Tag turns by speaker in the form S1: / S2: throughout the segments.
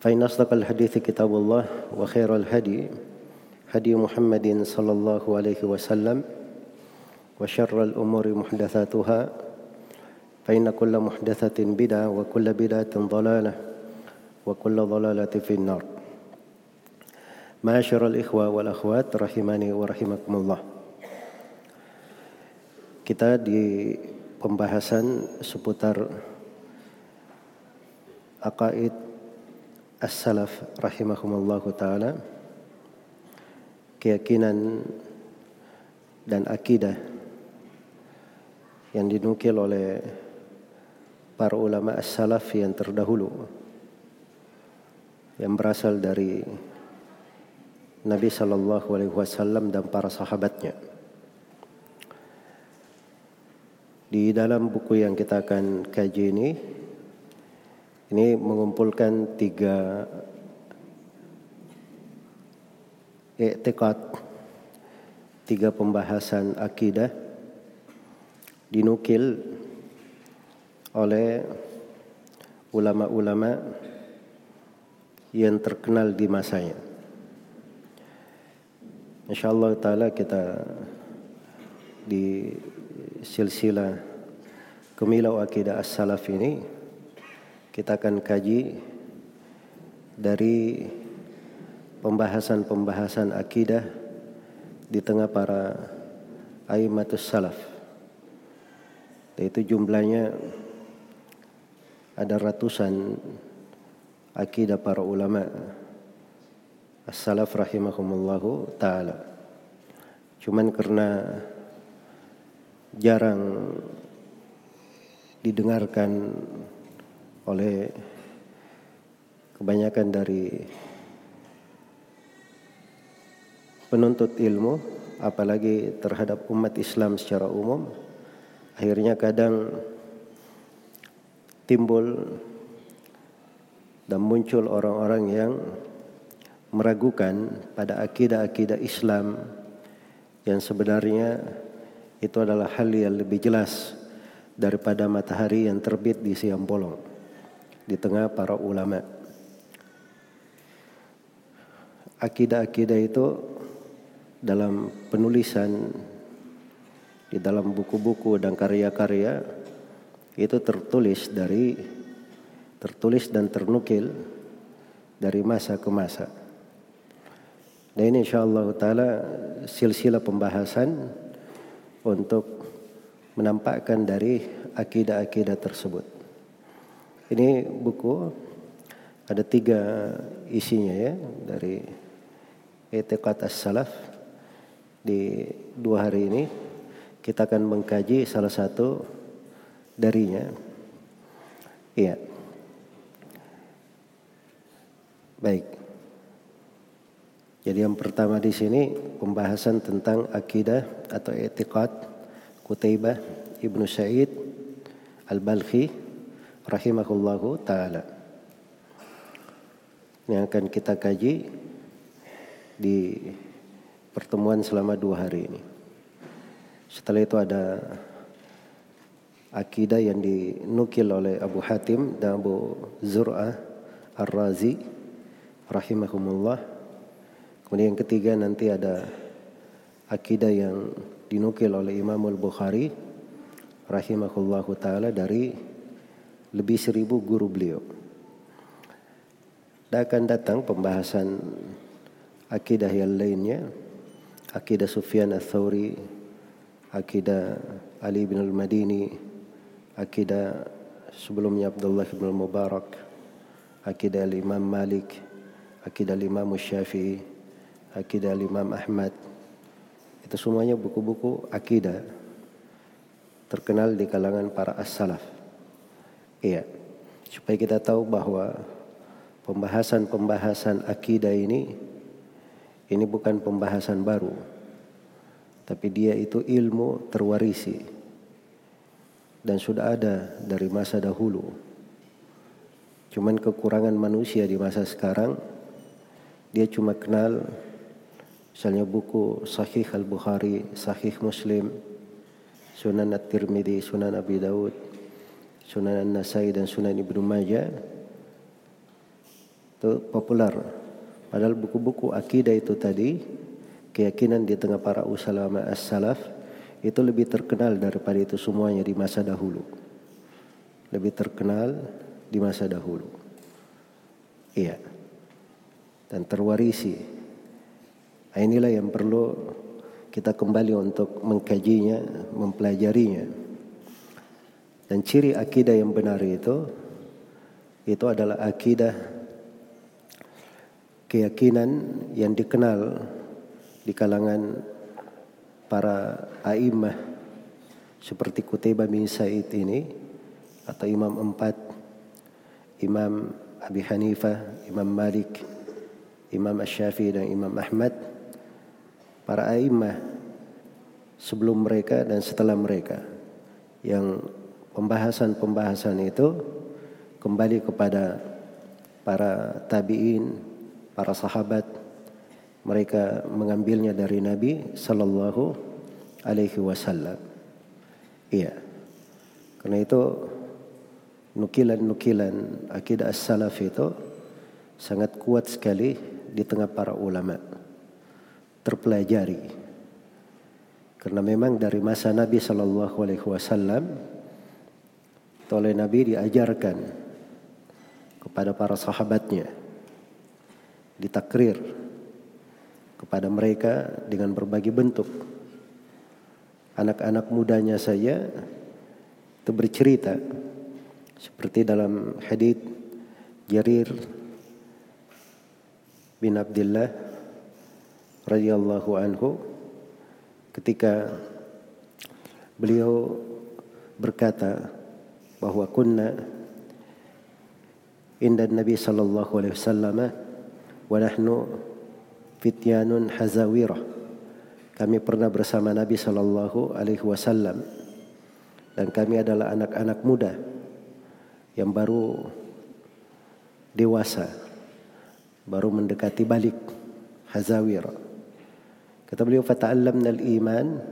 S1: فإن أصدق الحديث كتاب الله وخير الهدي هدي محمد صلى الله عليه وسلم وشر الأمور محدثاتها فإن كل محدثة بدعة وكل بدعة ضلالة وكل ضلالة في النار معاشر الإخوة والأخوات رحماني ورحمكم الله Kita di pembahasan seputar Aqaid As-Salaf rahimahumullahu taala keyakinan dan akidah yang dinukil oleh para ulama as-salaf yang terdahulu yang berasal dari Nabi Shallallahu Alaihi Wasallam dan para sahabatnya. Di dalam buku yang kita akan kaji ini, ini mengumpulkan tiga i'tiqad, tiga pembahasan akidah dinukil oleh ulama-ulama yang terkenal di masanya. Insyaallah taala kita di silsilah Kemilau Akidah As-Salaf ini kita akan kaji dari pembahasan-pembahasan akidah di tengah para aimatus salaf. Yaitu jumlahnya ada ratusan akidah para ulama as-salaf rahimahumullahu taala. Cuman karena jarang didengarkan oleh kebanyakan dari penuntut ilmu apalagi terhadap umat Islam secara umum akhirnya kadang timbul dan muncul orang-orang yang meragukan pada akidah-akidah Islam yang sebenarnya itu adalah hal yang lebih jelas daripada matahari yang terbit di siang bolong di tengah para ulama. Akidah-akidah itu dalam penulisan di dalam buku-buku dan karya-karya itu tertulis dari tertulis dan ternukil dari masa ke masa. Dan ini insyaallah taala silsilah pembahasan untuk menampakkan dari akidah-akidah tersebut. Ini buku ada tiga isinya ya dari etikat as-salaf di dua hari ini kita akan mengkaji salah satu darinya. Iya. Baik. Jadi yang pertama di sini pembahasan tentang akidah atau etikat Kutaibah Ibnu Sa'id Al-Balkhi rahimahullahu taala. Yang akan kita kaji di pertemuan selama dua hari ini. Setelah itu ada akidah yang dinukil oleh Abu Hatim dan Abu Zur'ah Ar-Razi rahimahumullah. Kemudian yang ketiga nanti ada akidah yang dinukil oleh Imam Al-Bukhari rahimahullahu taala dari lebih seribu guru beliau. Dan akan datang pembahasan akidah yang lainnya, akidah Sufyan al-Thawri, akidah Ali bin al-Madini, akidah sebelumnya Abdullah bin al-Mubarak, akidah Imam Malik, akidah Imam Syafi'i, akidah Imam Ahmad. Itu semuanya buku-buku akidah terkenal di kalangan para as-salaf. Iya. Supaya kita tahu bahwa pembahasan-pembahasan akidah ini ini bukan pembahasan baru. Tapi dia itu ilmu terwarisi dan sudah ada dari masa dahulu. Cuman kekurangan manusia di masa sekarang dia cuma kenal misalnya buku Sahih Al-Bukhari, Sahih Muslim, Sunan At-Tirmidzi, Sunan Abi Daud, Sunan An-Nasai dan Sunan Ibnu Majah itu populer. Padahal buku-buku akidah itu tadi keyakinan di tengah para ulama as-salaf itu lebih terkenal daripada itu semuanya di masa dahulu. Lebih terkenal di masa dahulu. Iya. Dan terwarisi. Nah, inilah yang perlu kita kembali untuk mengkajinya, mempelajarinya. Dan ciri akidah yang benar itu itu adalah akidah keyakinan yang dikenal di kalangan para a'immah seperti Kutaiba bin Said ini atau imam empat Imam Abi Hanifah, Imam Malik, Imam Ash-Syafi'i dan Imam Ahmad. Para a'immah sebelum mereka dan setelah mereka yang pembahasan-pembahasan itu kembali kepada para tabi'in, para sahabat mereka mengambilnya dari Nabi sallallahu alaihi wasallam. Iya. Karena itu nukilan-nukilan akidah as-salaf itu sangat kuat sekali di tengah para ulama terpelajari. Karena memang dari masa Nabi Shallallahu Alaihi Wasallam, oleh Nabi diajarkan kepada para sahabatnya, ditakrir kepada mereka dengan berbagai bentuk. Anak-anak mudanya saja itu bercerita seperti dalam hadits Jarir bin Abdullah radhiyallahu anhu ketika beliau berkata bahwa kunna inda Nabi sallallahu alaihi wasallam wa nahnu fityanun hazawirah kami pernah bersama Nabi sallallahu alaihi wasallam dan kami adalah anak-anak muda yang baru dewasa baru mendekati balik hazawirah Kata beliau, "Fata'allamna al-iman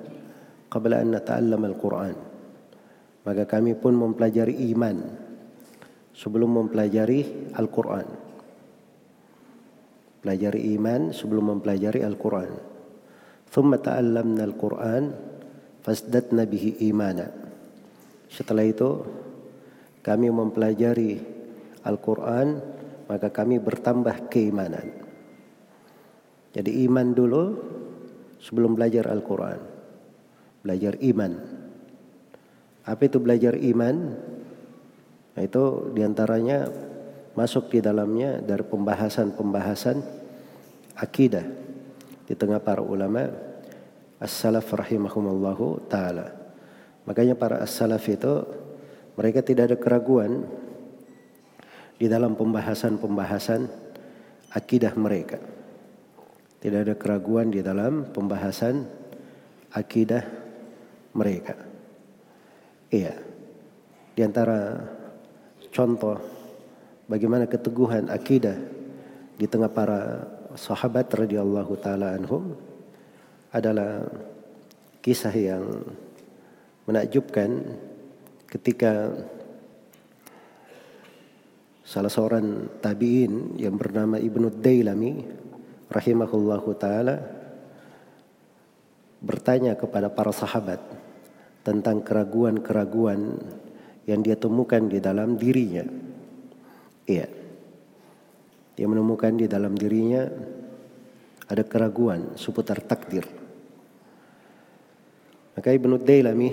S1: qabla an nata'allam al-Qur'an." Maka kami pun mempelajari iman sebelum mempelajari Al-Qur'an. Pelajari iman sebelum mempelajari Al-Qur'an. Thumma ta'allamna al-Qur'an fasdatna bihi imana. Setelah itu kami mempelajari Al-Quran maka kami bertambah keimanan. Jadi iman dulu sebelum belajar Al-Quran. Belajar iman. Apa itu belajar iman? Nah, itu di antaranya masuk di dalamnya dari pembahasan-pembahasan akidah di tengah para ulama as-salaf rahimahumallahu taala. Makanya para as-salaf itu mereka tidak ada keraguan di dalam pembahasan-pembahasan akidah mereka. Tidak ada keraguan di dalam pembahasan akidah mereka. Iya. Di antara contoh bagaimana keteguhan akidah di tengah para sahabat radhiyallahu taala anhum adalah kisah yang menakjubkan ketika salah seorang tabi'in yang bernama Ibnu Dailami rahimahullahu taala bertanya kepada para sahabat tentang keraguan-keraguan yang dia temukan di dalam dirinya. Iya. Dia menemukan di dalam dirinya ada keraguan seputar takdir. Maka Ibnu Dailami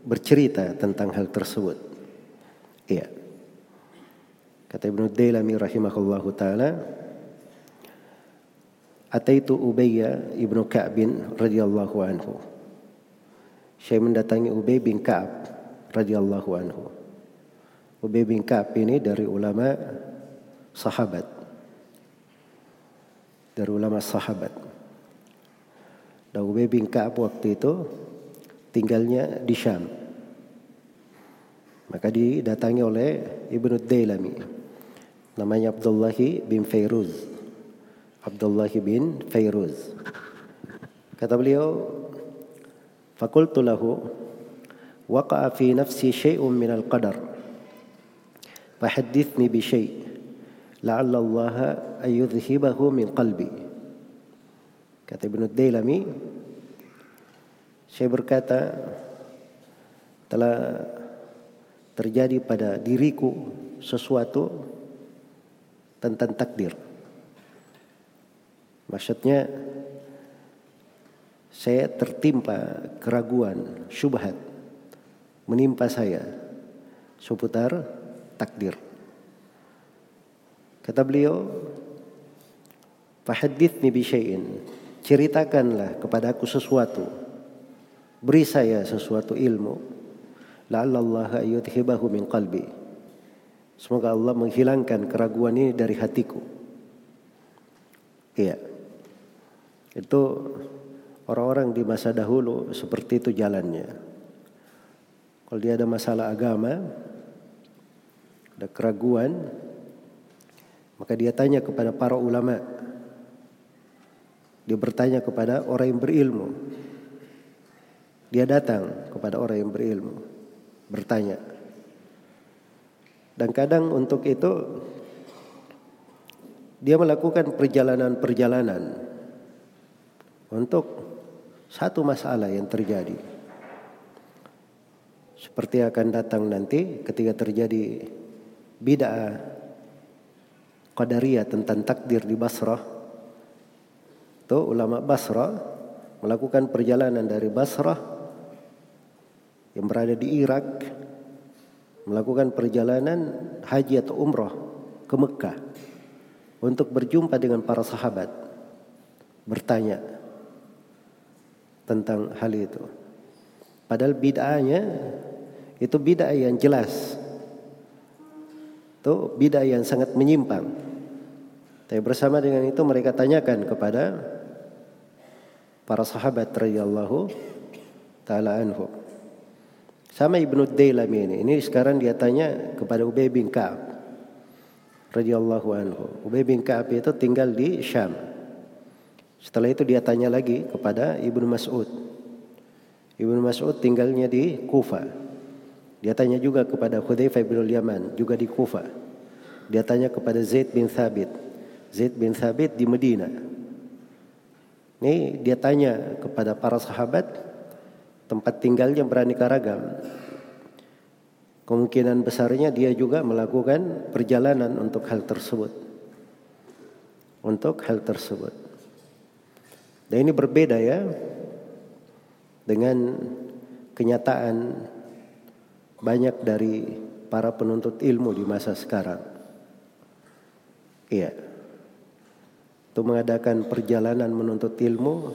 S1: bercerita tentang hal tersebut. Iya. Kata Ibnu Dailami rahimahullahu taala, Ataitu Ubayya ibnu Ka'b radhiyallahu anhu. Saya mendatangi Ubay bin Ka'ab radhiyallahu anhu. Ubay bin Ka'ab ini dari ulama sahabat. Dari ulama sahabat. Dan Ubay bin Ka'ab waktu itu tinggalnya di Syam. Maka didatangi oleh Ibnu Dailami. Namanya Abdullah bin Fairuz. Abdullah bin Fairuz. Kata beliau, "Fakultu lahu waqa'a fi nafsi syai'un min al-qadar. Fahaddithni bi syai' la'alla Allah ayudhibahu min qalbi." Kata Ibnu Dailami, saya berkata telah terjadi pada diriku sesuatu tentang takdir. Maksudnya saya tertimpa keraguan, syubhat menimpa saya seputar takdir. Kata beliau, "Fahaddithni bi syai'in." Ceritakanlah kepadaku sesuatu Beri saya sesuatu ilmu. La'allallah yudhibahu min qalbi. Semoga Allah menghilangkan keraguan ini dari hatiku. Iya. Itu orang-orang di masa dahulu seperti itu jalannya. Kalau dia ada masalah agama, ada keraguan, maka dia tanya kepada para ulama. Dia bertanya kepada orang yang berilmu. Dia datang kepada orang yang berilmu, bertanya. Dan kadang untuk itu dia melakukan perjalanan-perjalanan untuk satu masalah yang terjadi. Seperti akan datang nanti ketika terjadi bid'ah qadariyah tentang takdir di Basrah. Itu ulama Basrah melakukan perjalanan dari Basrah yang berada di Irak melakukan perjalanan haji atau umrah ke Mekah untuk berjumpa dengan para sahabat bertanya tentang hal itu. Padahal bid'ahnya itu bid'ah yang jelas. Itu bid'ah yang sangat menyimpang. Tapi bersama dengan itu mereka tanyakan kepada para sahabat radhiyallahu taala anhum. Sama Ibnu Dailami ini. Ini sekarang dia tanya kepada Ubay bin Ka'ab. radhiyallahu anhu. Ubay bin Ka'ab itu tinggal di Syam. Setelah itu dia tanya lagi kepada Ibnu Mas'ud. Ibnu Mas'ud tinggalnya di Kufa. Dia tanya juga kepada Hudzaifah bin Yaman juga di Kufa. Dia tanya kepada Zaid bin Thabit. Zaid bin Thabit di Medina. Ini dia tanya kepada para sahabat tempat tinggalnya beraneka ragam. Kemungkinan besarnya dia juga melakukan perjalanan untuk hal tersebut. Untuk hal tersebut. Dan ini berbeda ya dengan kenyataan banyak dari para penuntut ilmu di masa sekarang. Iya. Untuk mengadakan perjalanan menuntut ilmu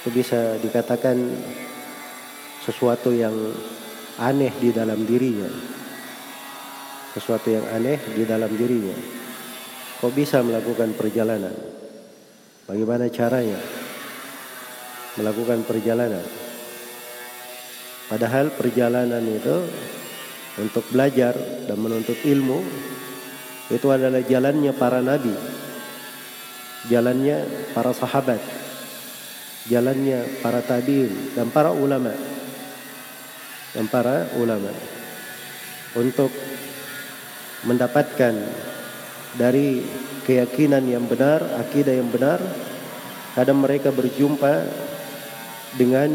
S1: itu bisa dikatakan sesuatu yang aneh di dalam dirinya. Sesuatu yang aneh di dalam dirinya. Kok bisa melakukan perjalanan? Bagaimana caranya melakukan perjalanan? Padahal perjalanan itu untuk belajar dan menuntut ilmu itu adalah jalannya para nabi. jalannya para sahabat, jalannya para tabi'in dan para ulama. Dan para ulama untuk mendapatkan dari keyakinan yang benar, akidah yang benar, kadang mereka berjumpa dengan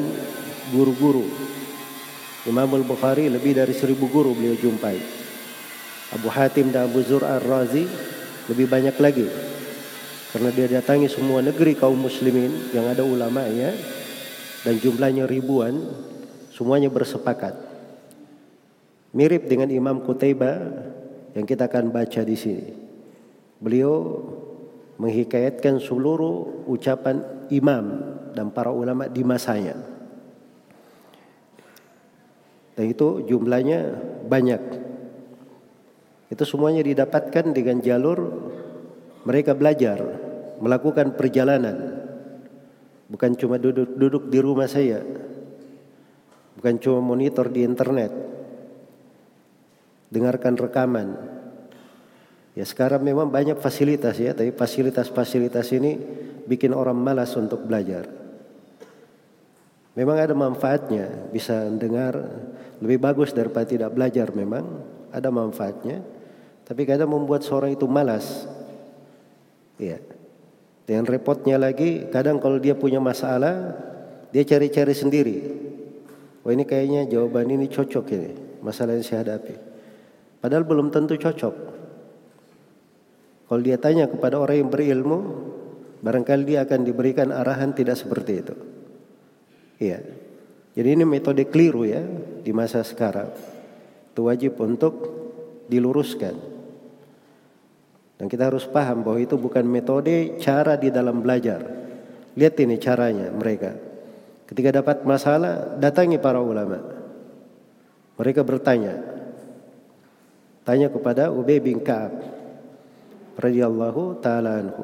S1: guru-guru. Imam Al-Bukhari lebih dari seribu guru beliau jumpai. Abu Hatim dan Abu Zur Ar-Razi lebih banyak lagi. Karena dia datangi semua negeri kaum muslimin yang ada ulama ya dan jumlahnya ribuan semuanya bersepakat. Mirip dengan Imam Qutaibah yang kita akan baca di sini. Beliau menghikayatkan seluruh ucapan imam dan para ulama di masanya. Dan itu jumlahnya banyak. Itu semuanya didapatkan dengan jalur mereka belajar, melakukan perjalanan. Bukan cuma duduk-duduk di rumah saya. Bukan cuma monitor di internet. Dengarkan rekaman. Ya sekarang memang banyak fasilitas ya, tapi fasilitas-fasilitas ini bikin orang malas untuk belajar. Memang ada manfaatnya, bisa dengar lebih bagus daripada tidak belajar memang, ada manfaatnya. Tapi kadang membuat seorang itu malas Iya. Dengan repotnya lagi, kadang kalau dia punya masalah, dia cari-cari sendiri. Oh ini kayaknya jawaban ini cocok ini, masalah yang saya hadapi. Padahal belum tentu cocok. Kalau dia tanya kepada orang yang berilmu, barangkali dia akan diberikan arahan tidak seperti itu. Iya. Jadi ini metode keliru ya di masa sekarang. Itu wajib untuk diluruskan. Dan kita harus paham bahwa itu bukan metode cara di dalam belajar. Lihat ini caranya mereka. Ketika dapat masalah, datangi para ulama. Mereka bertanya. Tanya kepada Ubay bin Ka'ab radhiyallahu taala anhu.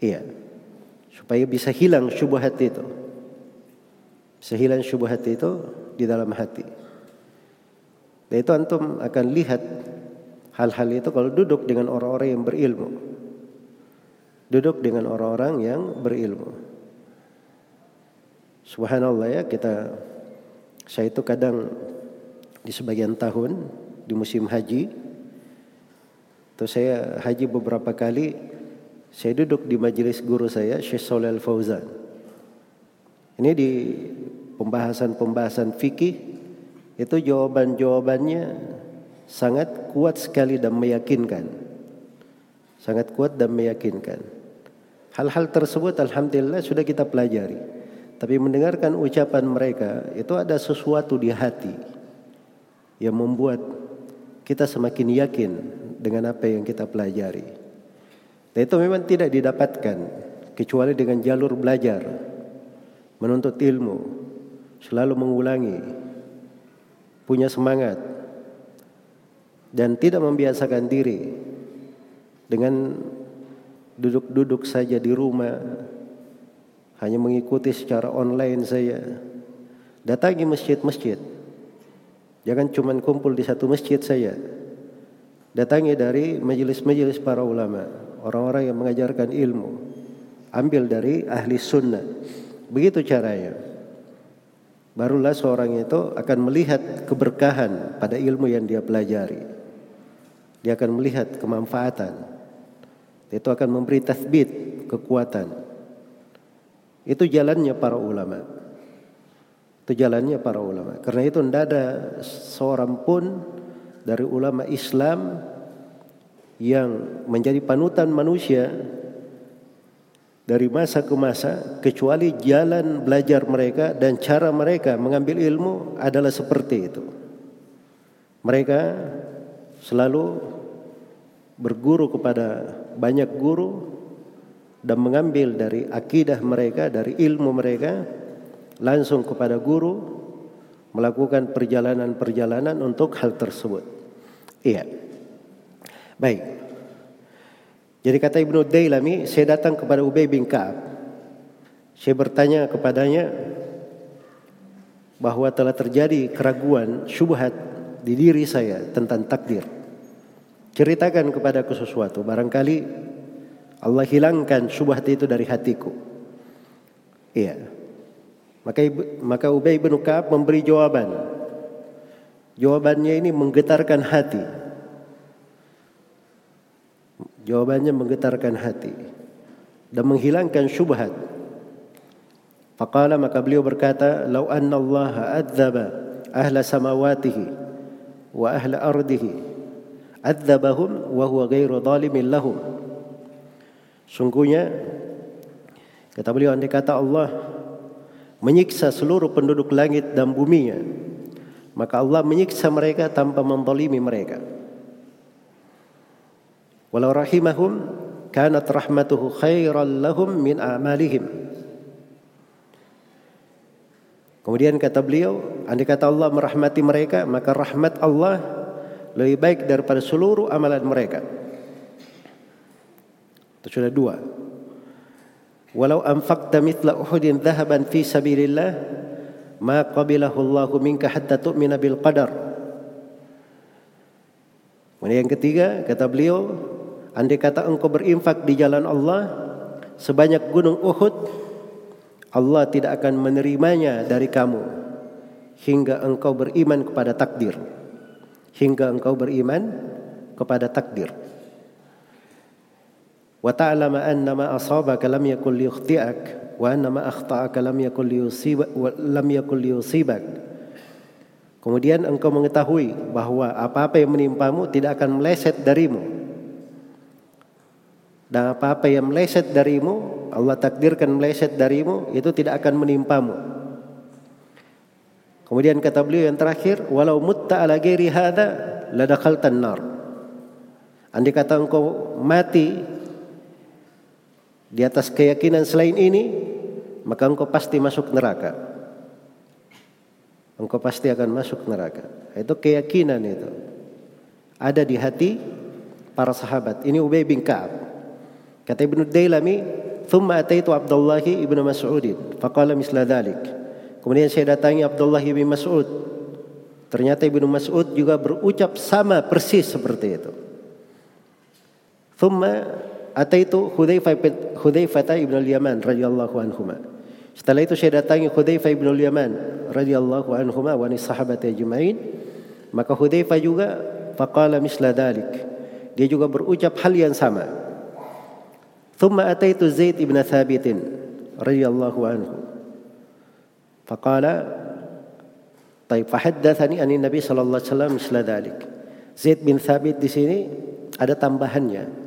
S1: Iya. Supaya bisa hilang syubhat itu. Bisa hilang syubhat itu di dalam hati. Dan itu antum akan lihat hal-hal itu kalau duduk dengan orang-orang yang berilmu. Duduk dengan orang-orang yang berilmu. Subhanallah ya kita saya itu kadang di sebagian tahun di musim haji atau saya haji beberapa kali saya duduk di majelis guru saya Syekh Shalal Fauzan. Ini di pembahasan-pembahasan fikih itu jawaban-jawabannya sangat kuat sekali dan meyakinkan. Sangat kuat dan meyakinkan. Hal-hal tersebut alhamdulillah sudah kita pelajari. Tapi mendengarkan ucapan mereka itu ada sesuatu di hati yang membuat kita semakin yakin dengan apa yang kita pelajari. Dan itu memang tidak didapatkan kecuali dengan jalur belajar, menuntut ilmu, selalu mengulangi, punya semangat, dan tidak membiasakan diri dengan duduk-duduk saja di rumah hanya mengikuti secara online saya datangi masjid-masjid. Jangan cuma kumpul di satu masjid saya datangi dari majelis-majelis para ulama orang-orang yang mengajarkan ilmu ambil dari ahli sunnah begitu caranya barulah seorang itu akan melihat keberkahan pada ilmu yang dia pelajari dia akan melihat kemanfaatan. Itu akan memberi tasbit, kekuatan. Itu jalannya para ulama. Itu jalannya para ulama. Karena itu tidak ada seorang pun dari ulama Islam yang menjadi panutan manusia dari masa ke masa kecuali jalan belajar mereka dan cara mereka mengambil ilmu adalah seperti itu. Mereka selalu berguru kepada banyak guru dan mengambil dari akidah mereka, dari ilmu mereka langsung kepada guru melakukan perjalanan-perjalanan untuk hal tersebut. Iya. Baik. Jadi kata Ibnu Dailami, saya datang kepada Ubay bin Ka'ab. Saya bertanya kepadanya bahwa telah terjadi keraguan, syubhat di diri saya tentang takdir. Ceritakan kepadaku sesuatu. Barangkali Allah hilangkan syubhat itu dari hatiku. Iya. Maka maka Ubay bin Ka'ab memberi jawaban. Jawabannya ini menggetarkan hati. Jawabannya menggetarkan hati dan menghilangkan syubhat. Faqala maka beliau berkata, "Lau anna Allah adzaba ahla samawatihi wa ahla ardihi adzabahum wa huwa ghairu zalimin lahum." Sungguhnya kata beliau andai kata Allah menyiksa seluruh penduduk langit dan buminya maka Allah menyiksa mereka tanpa mendolimi mereka walau rahimahum kanat rahmatuhu khairan lahum min amalihim Kemudian kata beliau, andai kata Allah merahmati mereka, maka rahmat Allah lebih baik daripada seluruh amalan mereka. Itu sudah dua. Walau anfaqta mithla Uhudin dhahaban fi sabilillah ma qabilahu Allah minka hatta tu'mina bil qadar. Kemudian yang ketiga kata beliau, andai kata engkau berinfak di jalan Allah sebanyak gunung Uhud, Allah tidak akan menerimanya dari kamu hingga engkau beriman kepada takdir. Hingga engkau beriman kepada takdir. وتعلم أن ما أصابك لم يكن ليخطئك وأن ما أخطأك لم يكن ليصيبك لم يكن ليصيبك Kemudian engkau mengetahui bahwa apa-apa yang menimpamu tidak akan meleset darimu. Dan apa-apa yang meleset darimu, Allah takdirkan meleset darimu, itu tidak akan menimpamu. Kemudian kata beliau yang terakhir, walau mutta ala ghairi hadza ladakhaltan nar. Andai kata engkau mati di atas keyakinan selain ini, maka engkau pasti masuk neraka. Engkau pasti akan masuk neraka. Itu keyakinan itu. Ada di hati para sahabat. Ini Ubay bin Ka'ab. Kata Ibnu Dailami, "Thumma ataitu Abdullah ibnu Mas'ud, faqala misla dhalik." Kemudian saya datangi Abdullah bin Mas'ud. Ternyata Ibnu Mas'ud juga berucap sama persis seperti itu. Thumma Ataitu itu Hudzaifah ibn al-Yaman radhiyallahu anhuma. Setelah itu saya datangi Hudzaifah ibn al-Yaman radhiyallahu anhuma wa ni sahabat ajmain. Maka Hudzaifah juga faqala misla dalik. Dia juga berucap hal yang sama. Thumma ataitu Zaid ibn Thabit radhiyallahu anhu. Faqala Taib fahaddathani anin Nabi sallallahu alaihi wasallam misla dalik. Zaid bin Thabit di sini ada tambahannya.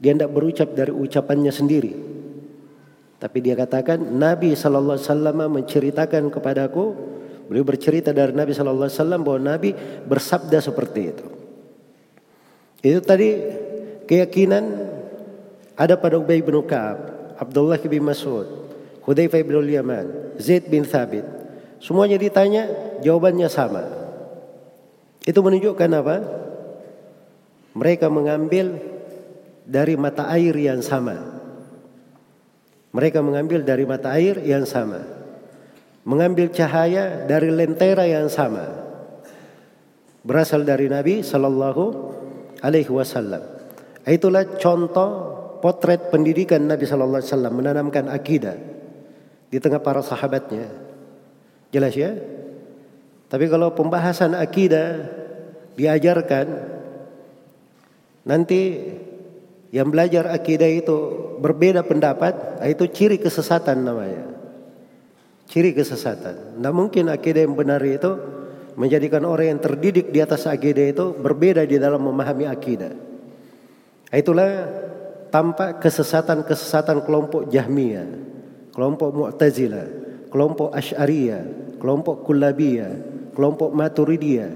S1: Dia tidak berucap dari ucapannya sendiri. Tapi dia katakan Nabi sallallahu alaihi wasallam menceritakan kepadaku, beliau bercerita dari Nabi sallallahu alaihi wasallam bahwa Nabi bersabda seperti itu. Itu tadi keyakinan ada pada Ubay bin Ka'ab, Abdullah bin Mas'ud, Hudzaifah bin Yaman, Zaid bin Thabit. Semuanya ditanya, jawabannya sama. Itu menunjukkan apa? Mereka mengambil dari mata air yang sama. Mereka mengambil dari mata air yang sama. Mengambil cahaya dari lentera yang sama. Berasal dari Nabi sallallahu alaihi wasallam. Itulah contoh potret pendidikan Nabi sallallahu alaihi wasallam menanamkan akidah di tengah para sahabatnya. Jelas ya? Tapi kalau pembahasan akidah diajarkan nanti yang belajar akidah itu berbeda pendapat, itu ciri kesesatan namanya. Ciri kesesatan. Tidak mungkin akidah yang benar itu menjadikan orang yang terdidik di atas akidah itu berbeda di dalam memahami akidah. Itulah tampak kesesatan-kesesatan kelompok Jahmiyah, kelompok Mu'tazilah, kelompok Asy'ariyah, kelompok Kullabiyah, kelompok Maturidiyah.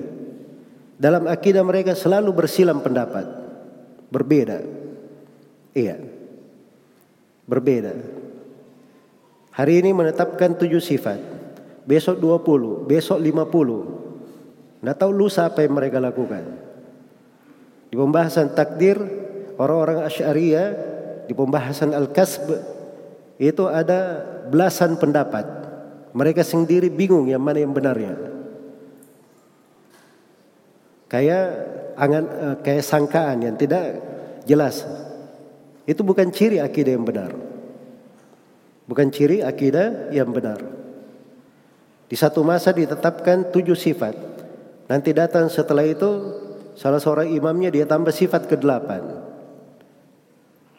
S1: Dalam akidah mereka selalu bersilam pendapat, berbeda. Iya. Berbeda. Hari ini menetapkan tujuh sifat. Besok dua puluh, besok lima puluh. Nggak tahu lusa apa yang mereka lakukan. Di pembahasan takdir, orang-orang Asy'ariyah di pembahasan Al-Kasb itu ada belasan pendapat. Mereka sendiri bingung yang mana yang benarnya. Kayak angan, eh, kayak sangkaan yang tidak jelas Itu bukan ciri akidah yang benar. Bukan ciri akidah yang benar. Di satu masa ditetapkan tujuh sifat. Nanti datang setelah itu salah seorang imamnya dia tambah sifat ke delapan.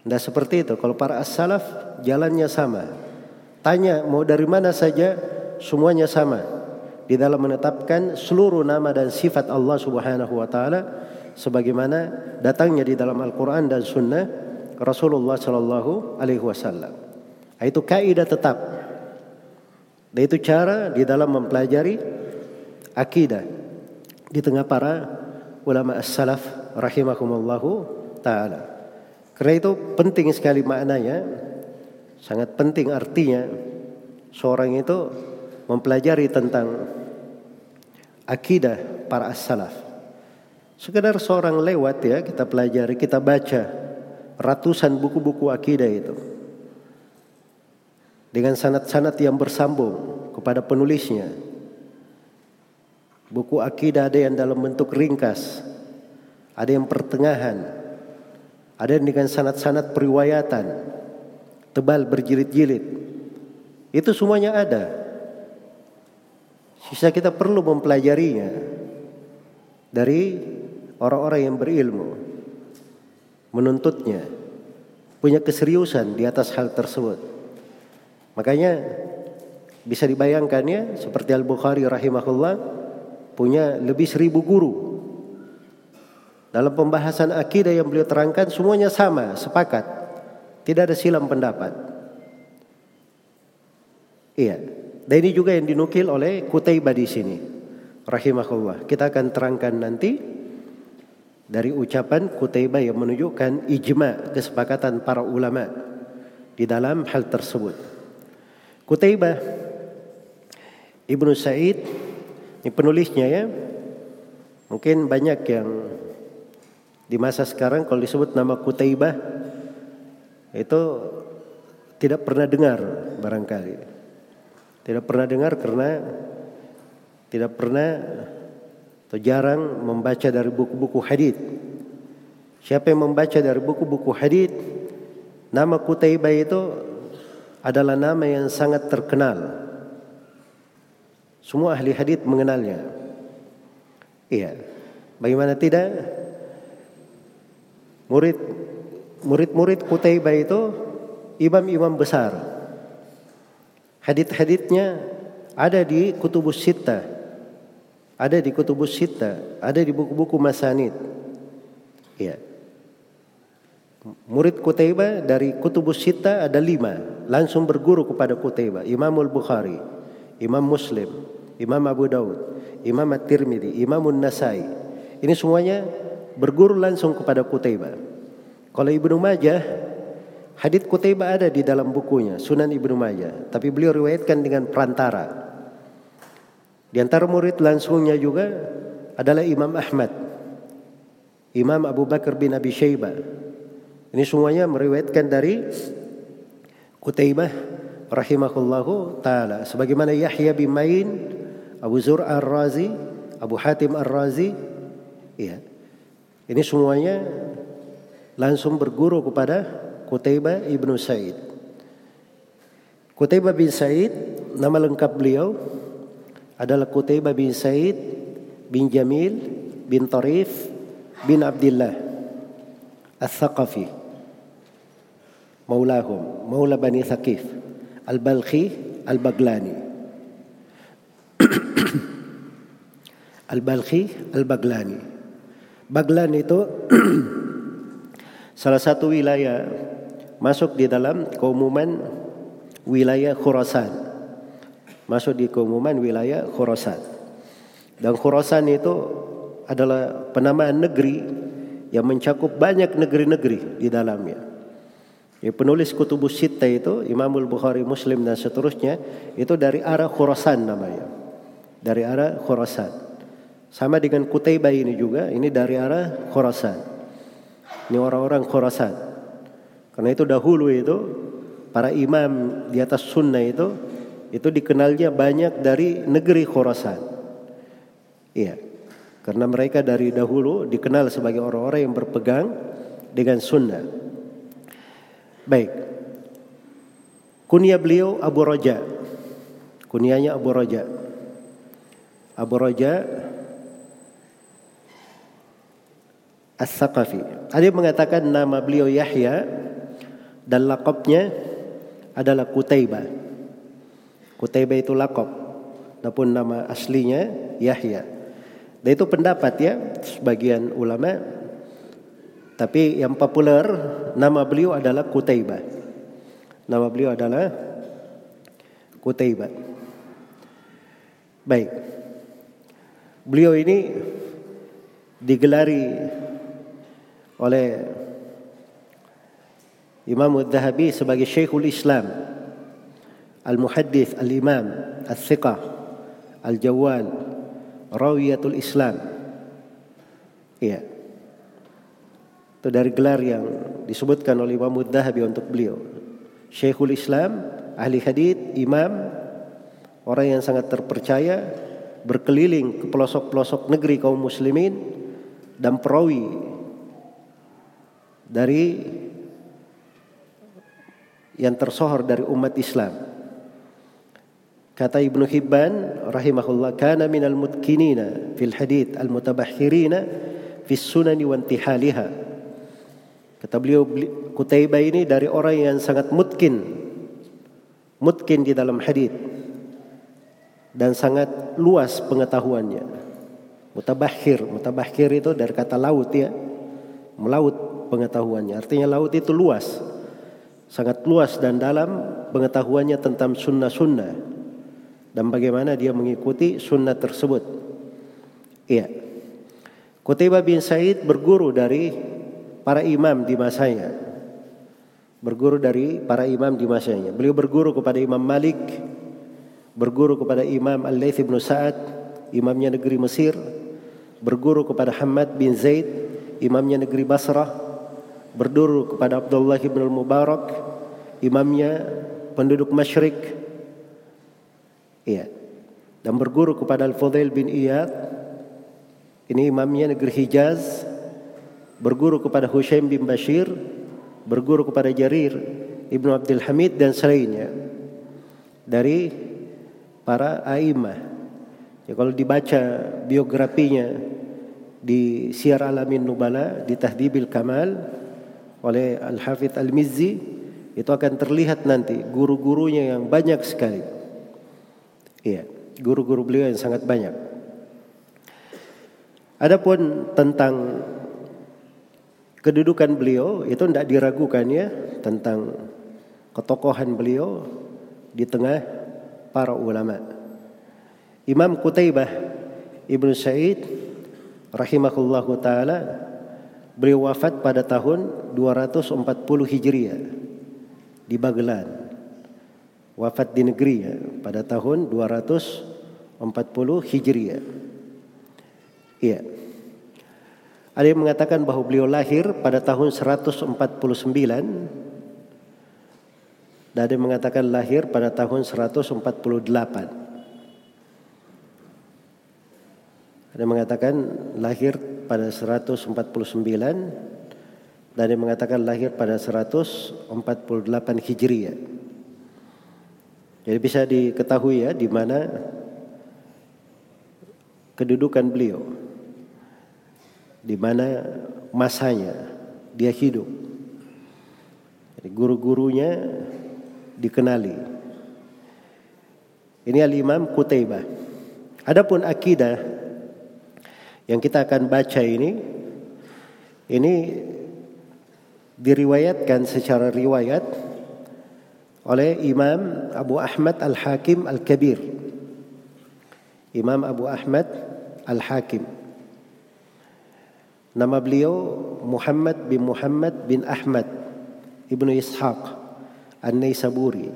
S1: Tidak seperti itu. Kalau para as-salaf jalannya sama. Tanya mau dari mana saja semuanya sama. Di dalam menetapkan seluruh nama dan sifat Allah subhanahu wa ta'ala. Sebagaimana datangnya di dalam Al-Quran dan Sunnah Rasulullah sallallahu alaihi wasallam. Itu kaidah tetap. Dan itu cara di dalam mempelajari akidah di tengah para ulama as-salaf rahimakumullahu taala. Karena itu penting sekali maknanya, sangat penting artinya seorang itu mempelajari tentang akidah para as-salaf. Sekedar seorang lewat ya kita pelajari, kita baca ratusan buku-buku akidah itu. Dengan sanat-sanat yang bersambung kepada penulisnya. Buku akidah ada yang dalam bentuk ringkas, ada yang pertengahan, ada yang dengan sanat-sanat periwayatan, tebal berjilid-jilid. Itu semuanya ada. Sisa kita perlu mempelajarinya dari orang-orang yang berilmu, menuntutnya, punya keseriusan di atas hal tersebut. Makanya bisa dibayangkan ya, seperti Al-Bukhari rahimahullah punya lebih seribu guru dalam pembahasan akidah yang beliau terangkan semuanya sama, sepakat. Tidak ada silam pendapat. Iya. Dan ini juga yang dinukil oleh Kutaibah di sini. Rahimahullah. Kita akan terangkan nanti dari ucapan Kutaibah yang menunjukkan ijma kesepakatan para ulama di dalam hal tersebut. Kutaibah Ibnu Said ini penulisnya ya. Mungkin banyak yang di masa sekarang kalau disebut nama Kutaibah itu tidak pernah dengar barangkali. Tidak pernah dengar karena tidak pernah atau jarang membaca dari buku-buku hadis. Siapa yang membaca dari buku-buku hadis, nama Kutaibah itu adalah nama yang sangat terkenal. Semua ahli hadis mengenalnya. Iya. Bagaimana tidak? Murid murid-murid Kutaibah itu imam-imam besar. Hadit-haditnya ada di Kutubus Sitta. Ada di Kutubus Sitta, ada di buku-buku Masanid. Ya. Murid Kutaibah dari Kutubus Sitta ada lima. Langsung berguru kepada Kutaibah. Imamul Bukhari, Imam Muslim, Imam Abu Daud, Imam At-Tirmidzi, Imam An-Nasai. Ini semuanya berguru langsung kepada Kutaibah. Kalau Ibnu Majah, hadits Kutaibah ada di dalam bukunya, Sunan Ibnu Majah, tapi beliau riwayatkan dengan perantara. Di antara murid langsungnya juga adalah Imam Ahmad, Imam Abu Bakar bin Abi Syaibah. Ini semuanya meriwayatkan dari Kutaibah rahimahullahu taala sebagaimana Yahya bin Main, Abu Zur Ar-Razi, Abu Hatim Ar-Razi, iya. Ini semuanya langsung berguru kepada Kutaibah ibnu Said. Kutaibah bin Said, nama lengkap beliau adalah Kutaibah bin Said bin Jamil bin Tarif bin Abdullah Al-Thaqafi Maulahum Maula Bani Thaqif Al-Balkhi Al-Baglani. Al-Balkhi Al-Baglani. Baglan itu salah satu wilayah masuk di dalam keumuman wilayah Khurasan. Masuk di keumuman wilayah Khurasan. Dan Khurasan itu adalah penamaan negeri yang mencakup banyak negeri-negeri di dalamnya. Ya, penulis Kutubus Sitta itu Imamul Bukhari Muslim dan seterusnya itu dari arah Khurasan namanya. Dari arah Khurasan. Sama dengan Kutaibah ini juga, ini dari arah Khorasan. Ini orang-orang Khorasan. Karena itu dahulu itu para imam di atas sunnah itu itu dikenalnya banyak dari negeri Khorasan. Iya. Karena mereka dari dahulu dikenal sebagai orang-orang yang berpegang dengan sunnah. Baik. Kunia beliau Abu Raja. Kunianya Abu Raja. Abu Raja As-Saqafi. Ada yang mengatakan nama beliau Yahya dan lakopnya adalah Kutaibah. Kutaibah itu lakop. Adapun nama aslinya Yahya. Dan itu pendapat ya sebagian ulama. Tapi yang populer nama beliau adalah Kutaibah. Nama beliau adalah Kutaibah. Baik. Beliau ini digelari oleh Imam Al-Zahabi sebagai Syekhul Islam, Al-Muhaddith, Al-Imam, Al-Thiqah, Al-Jawal, Rawiyatul Islam. Iya. Itu dari gelar yang disebutkan oleh Imam Al-Zahabi untuk beliau. Syekhul Islam, ahli hadith, imam, orang yang sangat terpercaya, berkeliling ke pelosok-pelosok negeri kaum muslimin dan perawi dari yang tersohor dari umat Islam. Kata Ibnu Hibban rahimahullah kana minal mutkinina fil hadith al mutabahhirina fi sunani wa intihaliha Kata beliau Kutaibah ini dari orang yang sangat mutkin. Mutkin di dalam hadis dan sangat luas pengetahuannya. Mutabahir, mutabahir itu dari kata laut ya. Melaut pengetahuannya. Artinya laut itu luas. Sangat luas dan dalam pengetahuannya tentang sunnah-sunnah. Dan bagaimana dia mengikuti sunnah tersebut. Iya. Kutaibah bin Said berguru dari para imam di masanya. Berguru dari para imam di masanya. Beliau berguru kepada Imam Malik, berguru kepada Imam Al-Laits bin Sa'ad, imamnya negeri Mesir, berguru kepada Hamad bin Zaid, imamnya negeri Basrah, berguru kepada Abdullah bin Al-Mubarak, imamnya penduduk Masyrik. Iya. Dan berguru kepada Al-Fudail bin Iyad, ini imamnya negeri Hijaz, berguru kepada Hushaim bin Bashir, berguru kepada Jarir Ibnu Abdul Hamid dan selainnya dari para aimah. Ya kalau dibaca biografinya di Syiar Alamin Nubala di Tahdibil Kamal oleh Al-Hafidh Al-Mizzi itu akan terlihat nanti guru-gurunya yang banyak sekali. Iya, guru-guru beliau yang sangat banyak. Adapun tentang kedudukan beliau itu tidak diragukan ya tentang ketokohan beliau di tengah para ulama. Imam Qutaibah Ibnu Sa'id rahimahullahu taala beliau wafat pada tahun 240 Hijriah di Bagelan. Wafat di negeri ya, pada tahun 240 Hijriah. Iya. Ada yang mengatakan bahwa beliau lahir pada tahun 149 dan ada yang mengatakan lahir pada tahun 148. Ada yang mengatakan lahir pada 149 dan ada yang mengatakan lahir pada 148 Hijriah. Jadi bisa diketahui ya di mana kedudukan beliau di mana masanya dia hidup. Jadi guru-gurunya dikenali. Ini al-Imam Qutaibah. Adapun akidah yang kita akan baca ini ini diriwayatkan secara riwayat oleh Imam Abu Ahmad Al-Hakim Al-Kabir. Imam Abu Ahmad Al-Hakim. Nama beliau Muhammad bin Muhammad bin Ahmad Ibnu Ishaq An-Naisaburi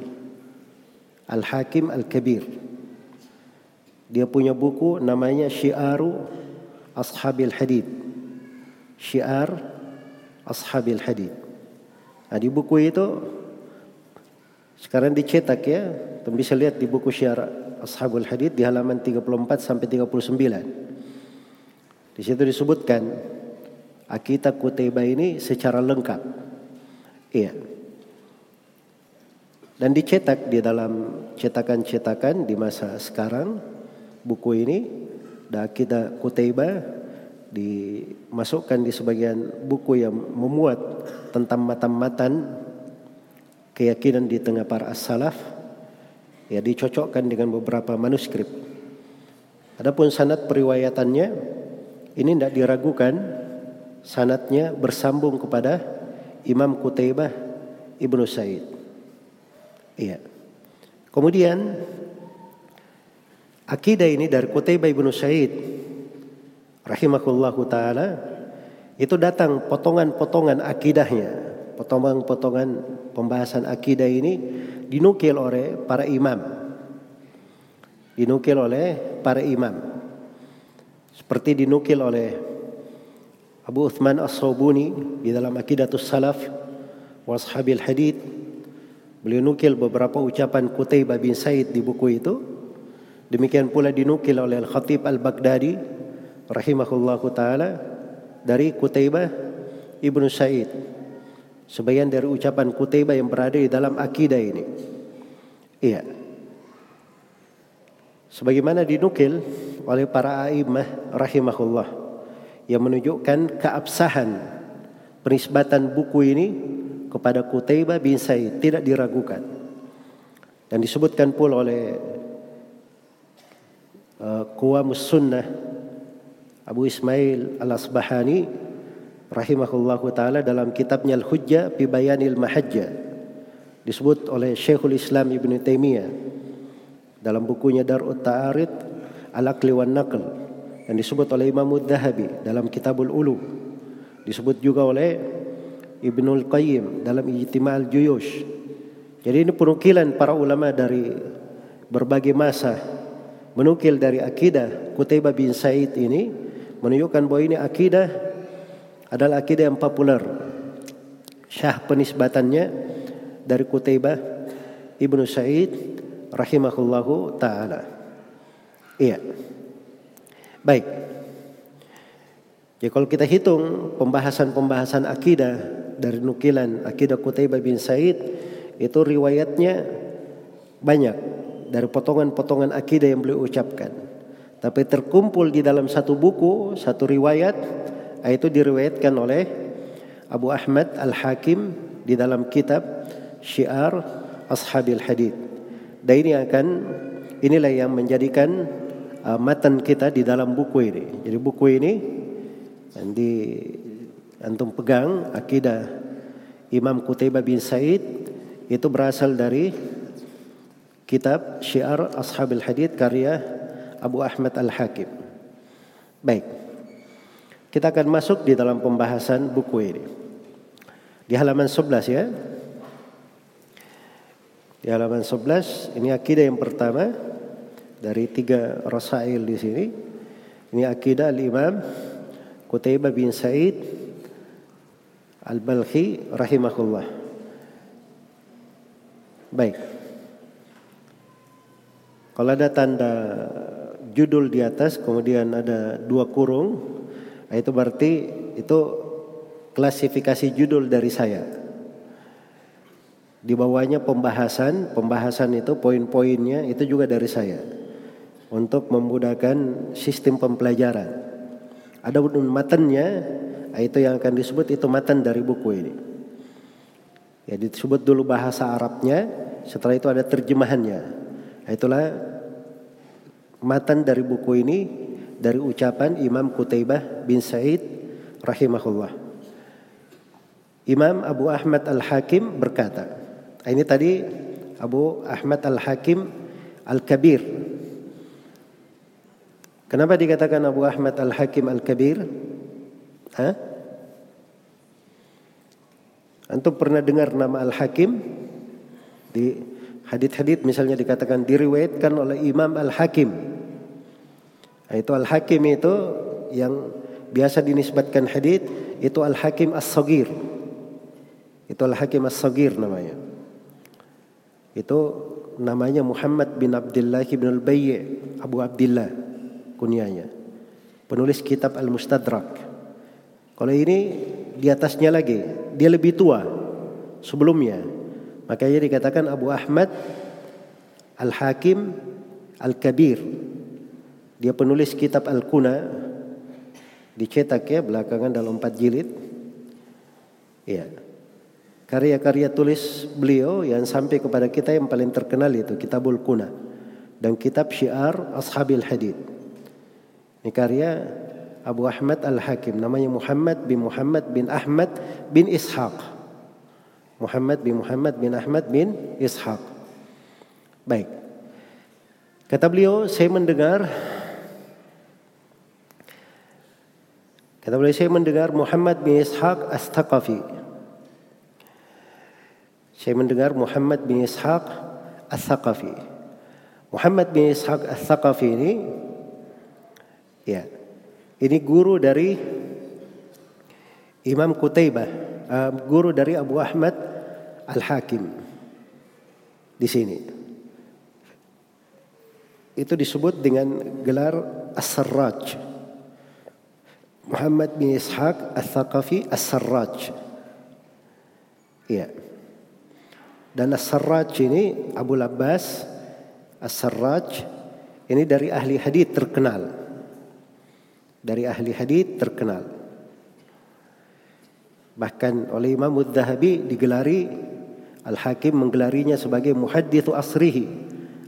S1: Al-Hakim Al-Kabir. Dia punya buku namanya Syiaru Ashabil Hadid. Syiar Ashabil Hadid. Nah, di buku itu sekarang dicetak ya, Tuh bisa lihat di buku Syiar Ashabul Hadid di halaman 34 sampai 39. Di situ disebutkan Akidah Kutaiba ini secara lengkap. Iya. dan dicetak di dalam cetakan-cetakan di masa sekarang buku ini dan kita Kutaiba dimasukkan di sebagian buku yang memuat tentang matan-matan keyakinan di tengah para as-salaf ya dicocokkan dengan beberapa manuskrip. Adapun sanad periwayatannya ini tidak diragukan sanatnya bersambung kepada Imam Kutaibah Ibnu Said. Iya. Kemudian akidah ini dari Kutaibah Ibnu Said rahimahullahu taala itu datang potongan-potongan akidahnya, potongan-potongan pembahasan akidah ini dinukil oleh para imam. Dinukil oleh para imam. Seperti dinukil oleh Abu Uthman As-Sabuni di dalam Aqidatus Salaf wa Ashabil Hadith beliau nukil beberapa ucapan Qutaibah bin Said di buku itu demikian pula dinukil oleh Al-Khatib Al-Baghdadi rahimahullahu taala dari Qutaibah Ibnu Said sebagian dari ucapan Qutaibah yang berada di dalam akidah ini. Iya. Sebagaimana dinukil oleh para a'immah rahimahullah yang menunjukkan keabsahan penisbatan buku ini kepada Qutaibah bin Said tidak diragukan. Dan disebutkan pula oleh uh, Qawamus Sunnah Abu Ismail Al-Asbahani rahimahullahu taala dalam kitabnya Al-Hujjah fi Bayanil Mahajja disebut oleh Syekhul Islam Ibn Taimiyah dalam bukunya Darut Ta'arid Al-Aqli wan Naql. Yang disebut oleh Imam Dhahabi dalam Kitabul Ulu disebut juga oleh Ibnul Qayyim dalam Ijtima' juyush jadi ini penukilan para ulama dari berbagai masa. Menukil dari akidah Qutaibah bin Said ini menunjukkan bahwa ini akidah adalah akidah yang populer syah penisbatannya dari Qutaibah Ibnu Said rahimahullahu taala iya Baik. Jadi kalau kita hitung pembahasan-pembahasan akidah dari nukilan akidah Qutaibah bin Said itu riwayatnya banyak dari potongan-potongan akidah yang beliau ucapkan. Tapi terkumpul di dalam satu buku, satu riwayat, itu diriwayatkan oleh Abu Ahmad Al-Hakim di dalam kitab Syiar Ashabil Hadith. Dan ini akan inilah yang menjadikan uh, matan kita di dalam buku ini. Jadi buku ini yang di antum pegang akidah Imam Qutaibah bin Said itu berasal dari kitab Syiar Ashabil Hadith karya Abu Ahmad Al-Hakim. Baik. Kita akan masuk di dalam pembahasan buku ini. Di halaman 11 ya. Di halaman 11 ini akidah yang pertama dari tiga rasail di sini. Ini akidah al-Imam Qutaibah bin Said Al-Balkhi rahimahullah. Baik. Kalau ada tanda judul di atas kemudian ada dua kurung, itu berarti itu klasifikasi judul dari saya. Di bawahnya pembahasan, pembahasan itu poin-poinnya itu juga dari saya untuk memudahkan sistem pembelajaran. Ada matannya, itu yang akan disebut itu matan dari buku ini. Ya disebut dulu bahasa Arabnya, setelah itu ada terjemahannya. Itulah matan dari buku ini dari ucapan Imam Qutaibah bin Said rahimahullah. Imam Abu Ahmad Al-Hakim berkata, ini tadi Abu Ahmad Al-Hakim Al-Kabir Kenapa dikatakan Abu Ahmad Al-Hakim Al-Kabir? Hah? Antum pernah dengar nama Al-Hakim? Di hadith-hadith misalnya dikatakan diriwayatkan oleh Imam Al-Hakim. Nah, itu Al-Hakim itu yang biasa dinisbatkan hadith itu Al-Hakim As-Sagir. Itu Al-Hakim As-Sagir namanya. Itu namanya Muhammad bin Abdullah bin Al-Bayy Abu Abdullah kunyanya. Penulis kitab Al-Mustadrak. Kalau ini di atasnya lagi, dia lebih tua sebelumnya. Makanya dikatakan Abu Ahmad Al-Hakim Al-Kabir. Dia penulis kitab Al-Kuna dicetak ya belakangan dalam empat jilid. Ya. Karya-karya tulis beliau yang sampai kepada kita yang paling terkenal itu Kitabul Kuna dan kitab Syiar Ashabil Hadid. Ini karya Abu Ahmad Al-Hakim namanya Muhammad bin Muhammad bin Ahmad bin Ishaq. Muhammad bin Muhammad bin Ahmad bin Ishaq. Baik. Kata beliau, saya mendengar Kata beliau, saya mendengar Muhammad bin Ishaq As-Thaqafi. Saya mendengar Muhammad bin Ishaq As-Thaqafi. Muhammad bin Ishaq As-Thaqafi ini ya, ini guru dari Imam Qutaibah, uh, guru dari Abu Ahmad Al-Hakim di sini. Itu disebut dengan gelar As-Sarraj. Muhammad bin Ishaq Al-Thaqafi As-Sarraj. Iya. Dan As-Sarraj ini Abu Labbas As-Sarraj ini dari ahli hadith terkenal. Dari ahli hadith terkenal. Bahkan oleh Imam Mudzahabi digelari Al-Hakim menggelarinya sebagai muhaddithu asrihi,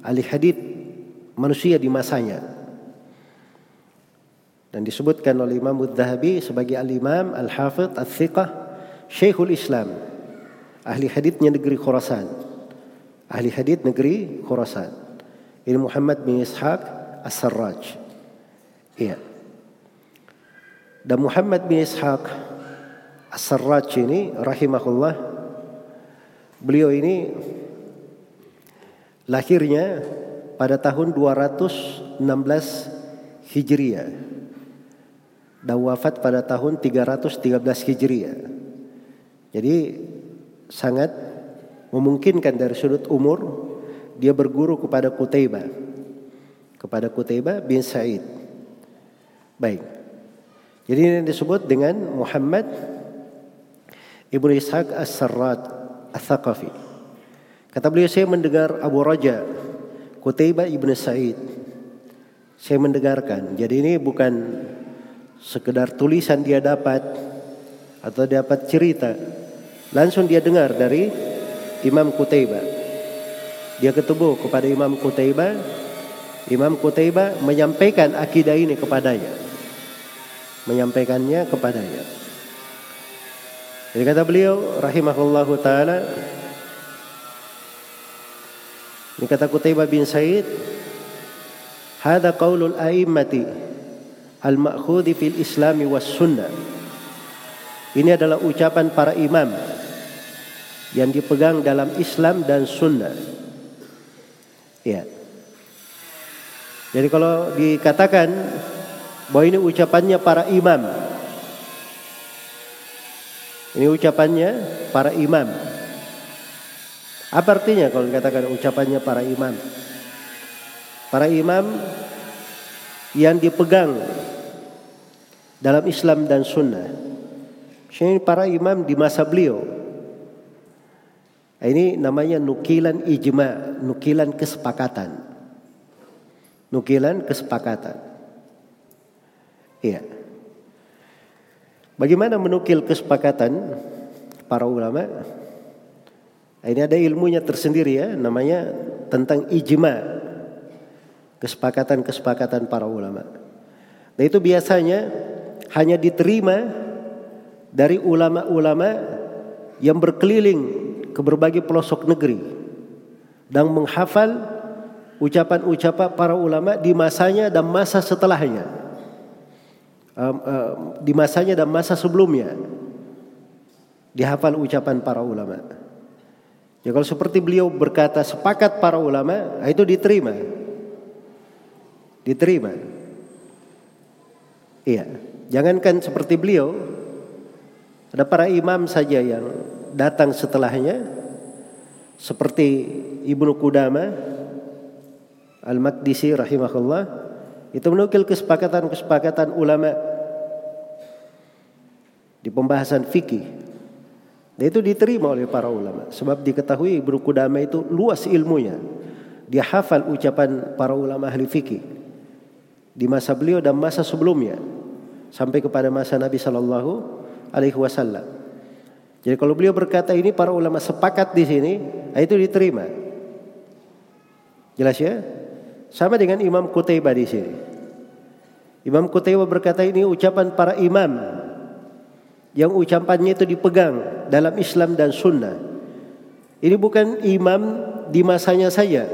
S1: ahli hadith manusia di masanya. Dan disebutkan oleh Imam Mudzahabi sebagai al-Imam Al-Hafidh Al-Thiqah Syekhul Islam. Ahli hadithnya negeri Khurasan. Ahli hadith negeri Khurasan. Ini Muhammad bin Ishaq As-Sarraj. Iya. Dan Muhammad bin Ishaq As-Sarraj ini rahimahullah beliau ini lahirnya pada tahun 216 Hijriah dan wafat pada tahun 313 Hijriah. Jadi sangat memungkinkan dari sudut umur dia berguru kepada Qutaibah kepada Qutaibah bin Sa'id. Baik. Jadi ini disebut dengan Muhammad Ibnu Ishaq As-Sarrad As-Thaqafi. Kata beliau saya mendengar Abu Raja Qutaibah Ibnu Sa'id. Saya mendengarkan. Jadi ini bukan sekedar tulisan dia dapat atau dapat cerita. Langsung dia dengar dari Imam Qutaibah. Dia ketemu kepada Imam Qutaibah. Imam Qutaibah menyampaikan akidah ini kepadanya. Menyampaikannya kepadanya. Jadi kata beliau rahimahullahu taala ini kata Qutaibah bin Said Hada qaulul a'immati al-ma'khudhi fil islami was sunnah Ini adalah ucapan para imam yang dipegang dalam Islam dan sunnah Ya. Jadi kalau dikatakan bahwa ini ucapannya para imam. Ini ucapannya para imam. Apa artinya kalau dikatakan ucapannya para imam? Para imam yang dipegang dalam Islam dan Sunnah. Ini para imam di masa beliau. Ini namanya nukilan ijma, nukilan kesepakatan. Nukilan kesepakatan. Iya. Bagaimana menukil kesepakatan para ulama? Ini ada ilmunya tersendiri ya, namanya tentang ijma. Kesepakatan-kesepakatan para ulama. Nah itu biasanya hanya diterima dari ulama-ulama yang berkeliling ke berbagai pelosok negeri dan menghafal ucapan-ucapan para ulama di masanya dan masa setelahnya. Um, uh, di masanya dan masa sebelumnya dihafal ucapan para ulama. Ya kalau seperti beliau berkata sepakat para ulama, itu diterima. Diterima. Iya. Jangankan seperti beliau, ada para imam saja yang datang setelahnya seperti Ibnu Qudama Al-Maqdisi rahimahullah itu menukil kesepakatan-kesepakatan ulama di pembahasan fikih Dan itu diterima oleh para ulama. Sebab diketahui Ibnu Qudamah itu luas ilmunya. Dia hafal ucapan para ulama ahli fikih di masa beliau dan masa sebelumnya sampai kepada masa Nabi Shallallahu Alaihi Wasallam. Jadi kalau beliau berkata ini para ulama sepakat di sini, itu diterima. Jelas ya? Sama dengan Imam Qutaibah di sini. Imam Qutaibah berkata ini ucapan para imam yang ucapannya itu dipegang dalam Islam dan Sunnah. Ini bukan imam di masanya saja,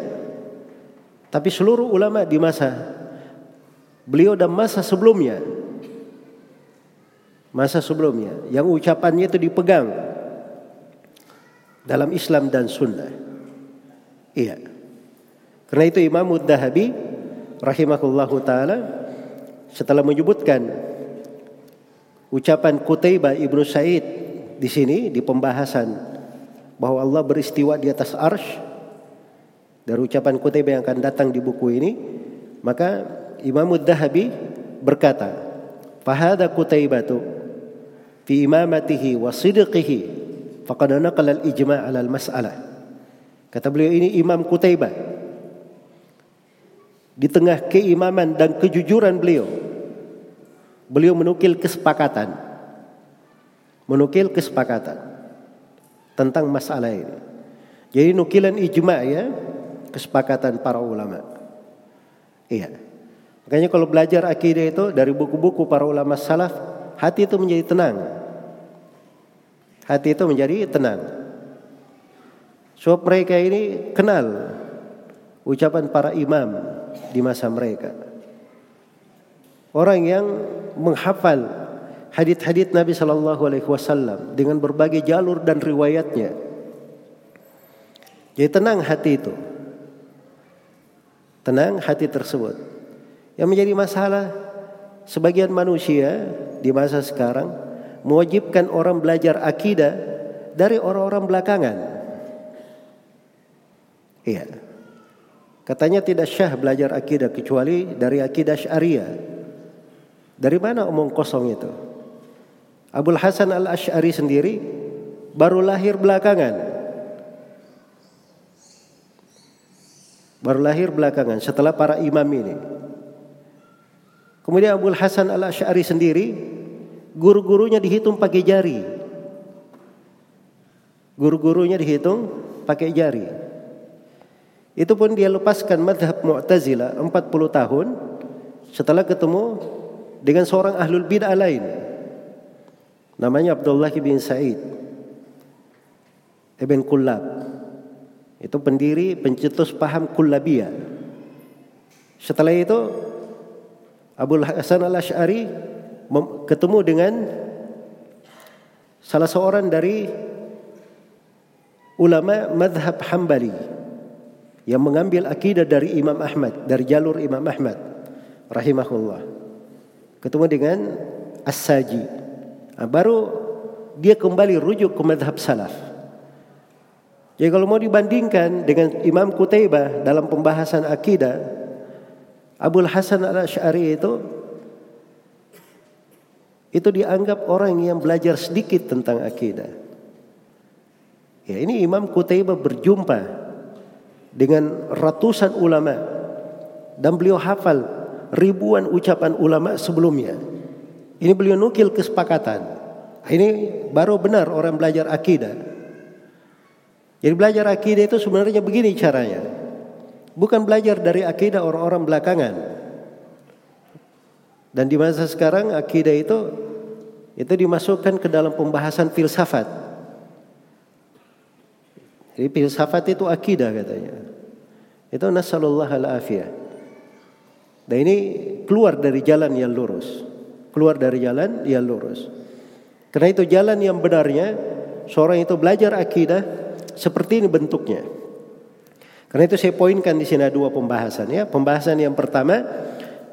S1: tapi seluruh ulama di masa beliau dan masa sebelumnya. Masa sebelumnya yang ucapannya itu dipegang dalam Islam dan Sunnah. Iya. Karena itu Imam Dahabi rahimahullahu taala setelah menyebutkan ucapan Qutaibah Ibnu Said di sini di pembahasan bahwa Allah beristiwa di atas arsh dari ucapan Qutaibah yang akan datang di buku ini maka Imam Dahabi berkata fahada Qutaibatu fi imamatihi wa sidqihi faqad naqala al-ijma' ala al-mas'alah kata beliau ini Imam Qutaibah di tengah keimaman dan kejujuran beliau beliau menukil kesepakatan menukil kesepakatan tentang masalah ini jadi nukilan ijma' ya kesepakatan para ulama. Iya. Makanya kalau belajar akidah itu dari buku-buku para ulama salaf, hati itu menjadi tenang. Hati itu menjadi tenang. Sebab mereka ini kenal ucapan para imam di masa mereka. Orang yang menghafal hadith-hadith Nabi Shallallahu Alaihi Wasallam dengan berbagai jalur dan riwayatnya. Jadi tenang hati itu tenang hati tersebut. Yang menjadi masalah sebagian manusia di masa sekarang mewajibkan orang belajar akidah dari orang-orang belakangan. Iya. Katanya tidak syah belajar akidah kecuali dari akidah syariah. Dari mana omong kosong itu? Abdul Hasan al-Ash'ari sendiri baru lahir belakangan. Baru lahir belakangan setelah para imam ini. Kemudian Abu Hasan al Ashari sendiri, guru-gurunya dihitung pakai jari. Guru-gurunya dihitung pakai jari. Itu pun dia lepaskan madhab Mu'tazila 40 tahun setelah ketemu dengan seorang ahlul bid'ah lain. Namanya Abdullah bin Said Ibn Kullab. Itu pendiri pencetus paham kullabiyah. Setelah itu Abu Hasan al-Ash'ari ketemu dengan salah seorang dari ulama madhab Hambali yang mengambil akidah dari Imam Ahmad, dari jalur Imam Ahmad rahimahullah. Ketemu dengan As-Saji. Nah, baru dia kembali rujuk ke madhab salaf. Jadi kalau mau dibandingkan dengan Imam Qutaibah dalam pembahasan akidah, Abdul Hasan al-Ash'ari itu itu dianggap orang yang belajar sedikit tentang akidah. Ya, ini Imam Qutaibah berjumpa dengan ratusan ulama dan beliau hafal ribuan ucapan ulama sebelumnya. Ini beliau nukil kesepakatan. Ini baru benar orang belajar akidah. Jadi belajar akidah itu sebenarnya begini caranya. Bukan belajar dari akidah orang-orang belakangan. Dan di masa sekarang akidah itu itu dimasukkan ke dalam pembahasan filsafat. Jadi filsafat itu akidah katanya. Itu nasallallahu al-afiyah. Dan ini keluar dari jalan yang lurus. Keluar dari jalan yang lurus. Karena itu jalan yang benarnya seorang itu belajar akidah seperti ini bentuknya. Karena itu saya poinkan di sini ada dua pembahasan ya. Pembahasan yang pertama,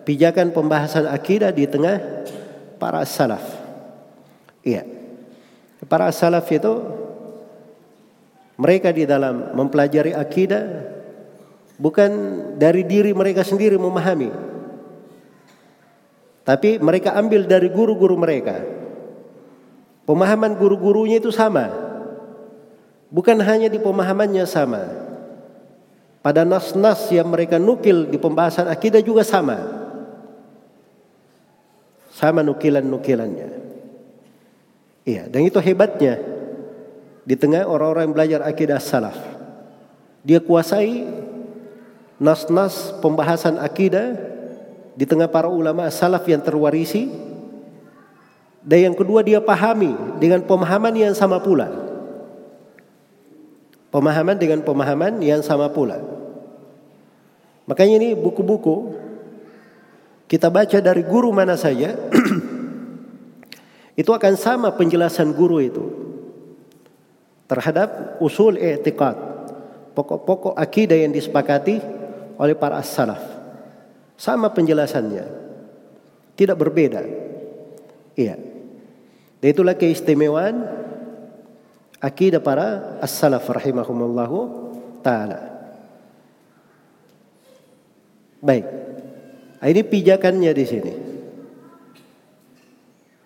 S1: pijakan pembahasan akidah di tengah para salaf. Iya. Para salaf itu mereka di dalam mempelajari akidah bukan dari diri mereka sendiri memahami. Tapi mereka ambil dari guru-guru mereka. Pemahaman guru-gurunya itu sama bukan hanya di pemahamannya sama. Pada nas-nas yang mereka nukil di pembahasan akidah juga sama. Sama nukilan-nukilannya. Iya, dan itu hebatnya di tengah orang-orang yang belajar akidah salaf. Dia kuasai nas-nas pembahasan akidah di tengah para ulama salaf yang terwarisi. Dan yang kedua dia pahami dengan pemahaman yang sama pula. Pemahaman dengan pemahaman yang sama pula. Makanya ini buku-buku kita baca dari guru mana saja itu akan sama penjelasan guru itu terhadap usul i'tiqad, pokok-pokok akidah yang disepakati oleh para as-salaf. Sama penjelasannya. Tidak berbeda. Iya. Dan itulah keistimewaan akidah para as-salaf rahimahumullahu taala. Baik. Nah, ini pijakannya di sini.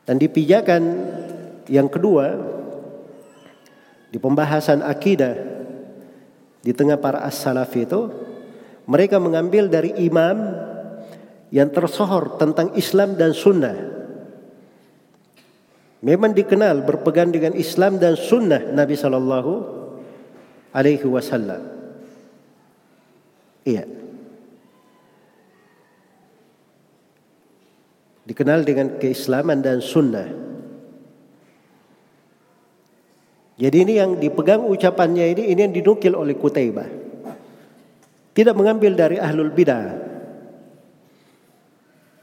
S1: Dan di pijakan yang kedua di pembahasan akidah di tengah para as-salaf itu mereka mengambil dari imam yang tersohor tentang Islam dan sunnah. Memang dikenal berpegang dengan Islam dan sunnah Nabi Sallallahu Alaihi Wasallam. Iya. Dikenal dengan keislaman dan sunnah. Jadi ini yang dipegang ucapannya ini ini yang dinukil oleh Kutaibah. Tidak mengambil dari ahlul bidah.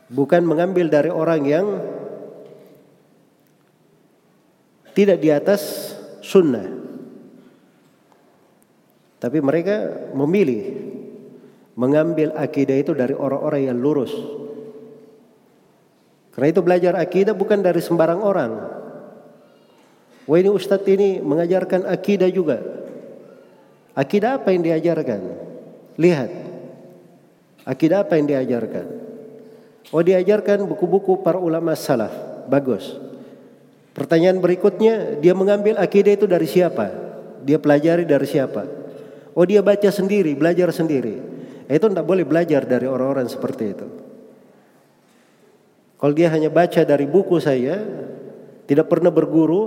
S1: Bukan mengambil dari orang yang tidak di atas sunnah. Tapi mereka memilih mengambil akidah itu dari orang-orang yang lurus. Karena itu belajar akidah bukan dari sembarang orang. Wah ini Ustadz ini mengajarkan akidah juga. Akidah apa yang diajarkan? Lihat. Akidah apa yang diajarkan? Oh diajarkan buku-buku para ulama salaf. Bagus. Pertanyaan berikutnya, dia mengambil akidah itu dari siapa? Dia pelajari dari siapa? Oh dia baca sendiri, belajar sendiri. Itu tidak boleh belajar dari orang-orang seperti itu. Kalau dia hanya baca dari buku saya, tidak pernah berguru,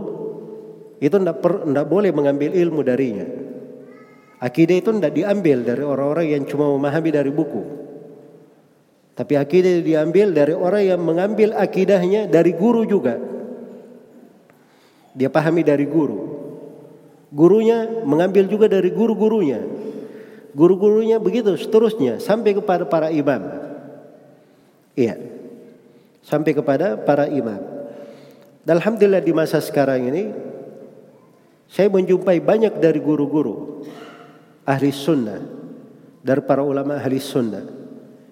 S1: itu tidak boleh mengambil ilmu darinya. Akidah itu tidak diambil dari orang-orang yang cuma memahami dari buku. Tapi akidah diambil dari orang yang mengambil akidahnya dari guru juga. Dia pahami dari guru. Gurunya mengambil juga dari guru-gurunya. Guru-gurunya begitu seterusnya sampai kepada para imam. Iya. Sampai kepada para imam. Dan Alhamdulillah di masa sekarang ini saya menjumpai banyak dari guru-guru ahli sunnah, dari para ulama ahli sunnah.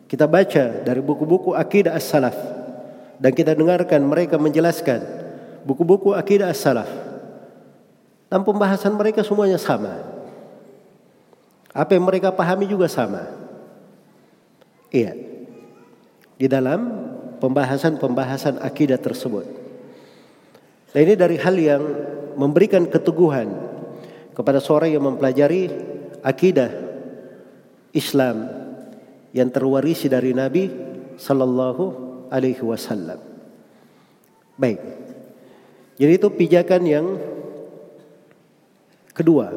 S1: Kita baca dari buku-buku akidah as-salaf dan kita dengarkan mereka menjelaskan buku-buku akidah as-salaf. Dan pembahasan mereka semuanya sama. Apa yang mereka pahami juga sama. Iya. Di dalam pembahasan-pembahasan akidah tersebut. Dan ini dari hal yang memberikan keteguhan kepada seorang yang mempelajari akidah Islam yang terwarisi dari Nabi sallallahu alaihi wasallam. Baik. Jadi itu pijakan yang kedua.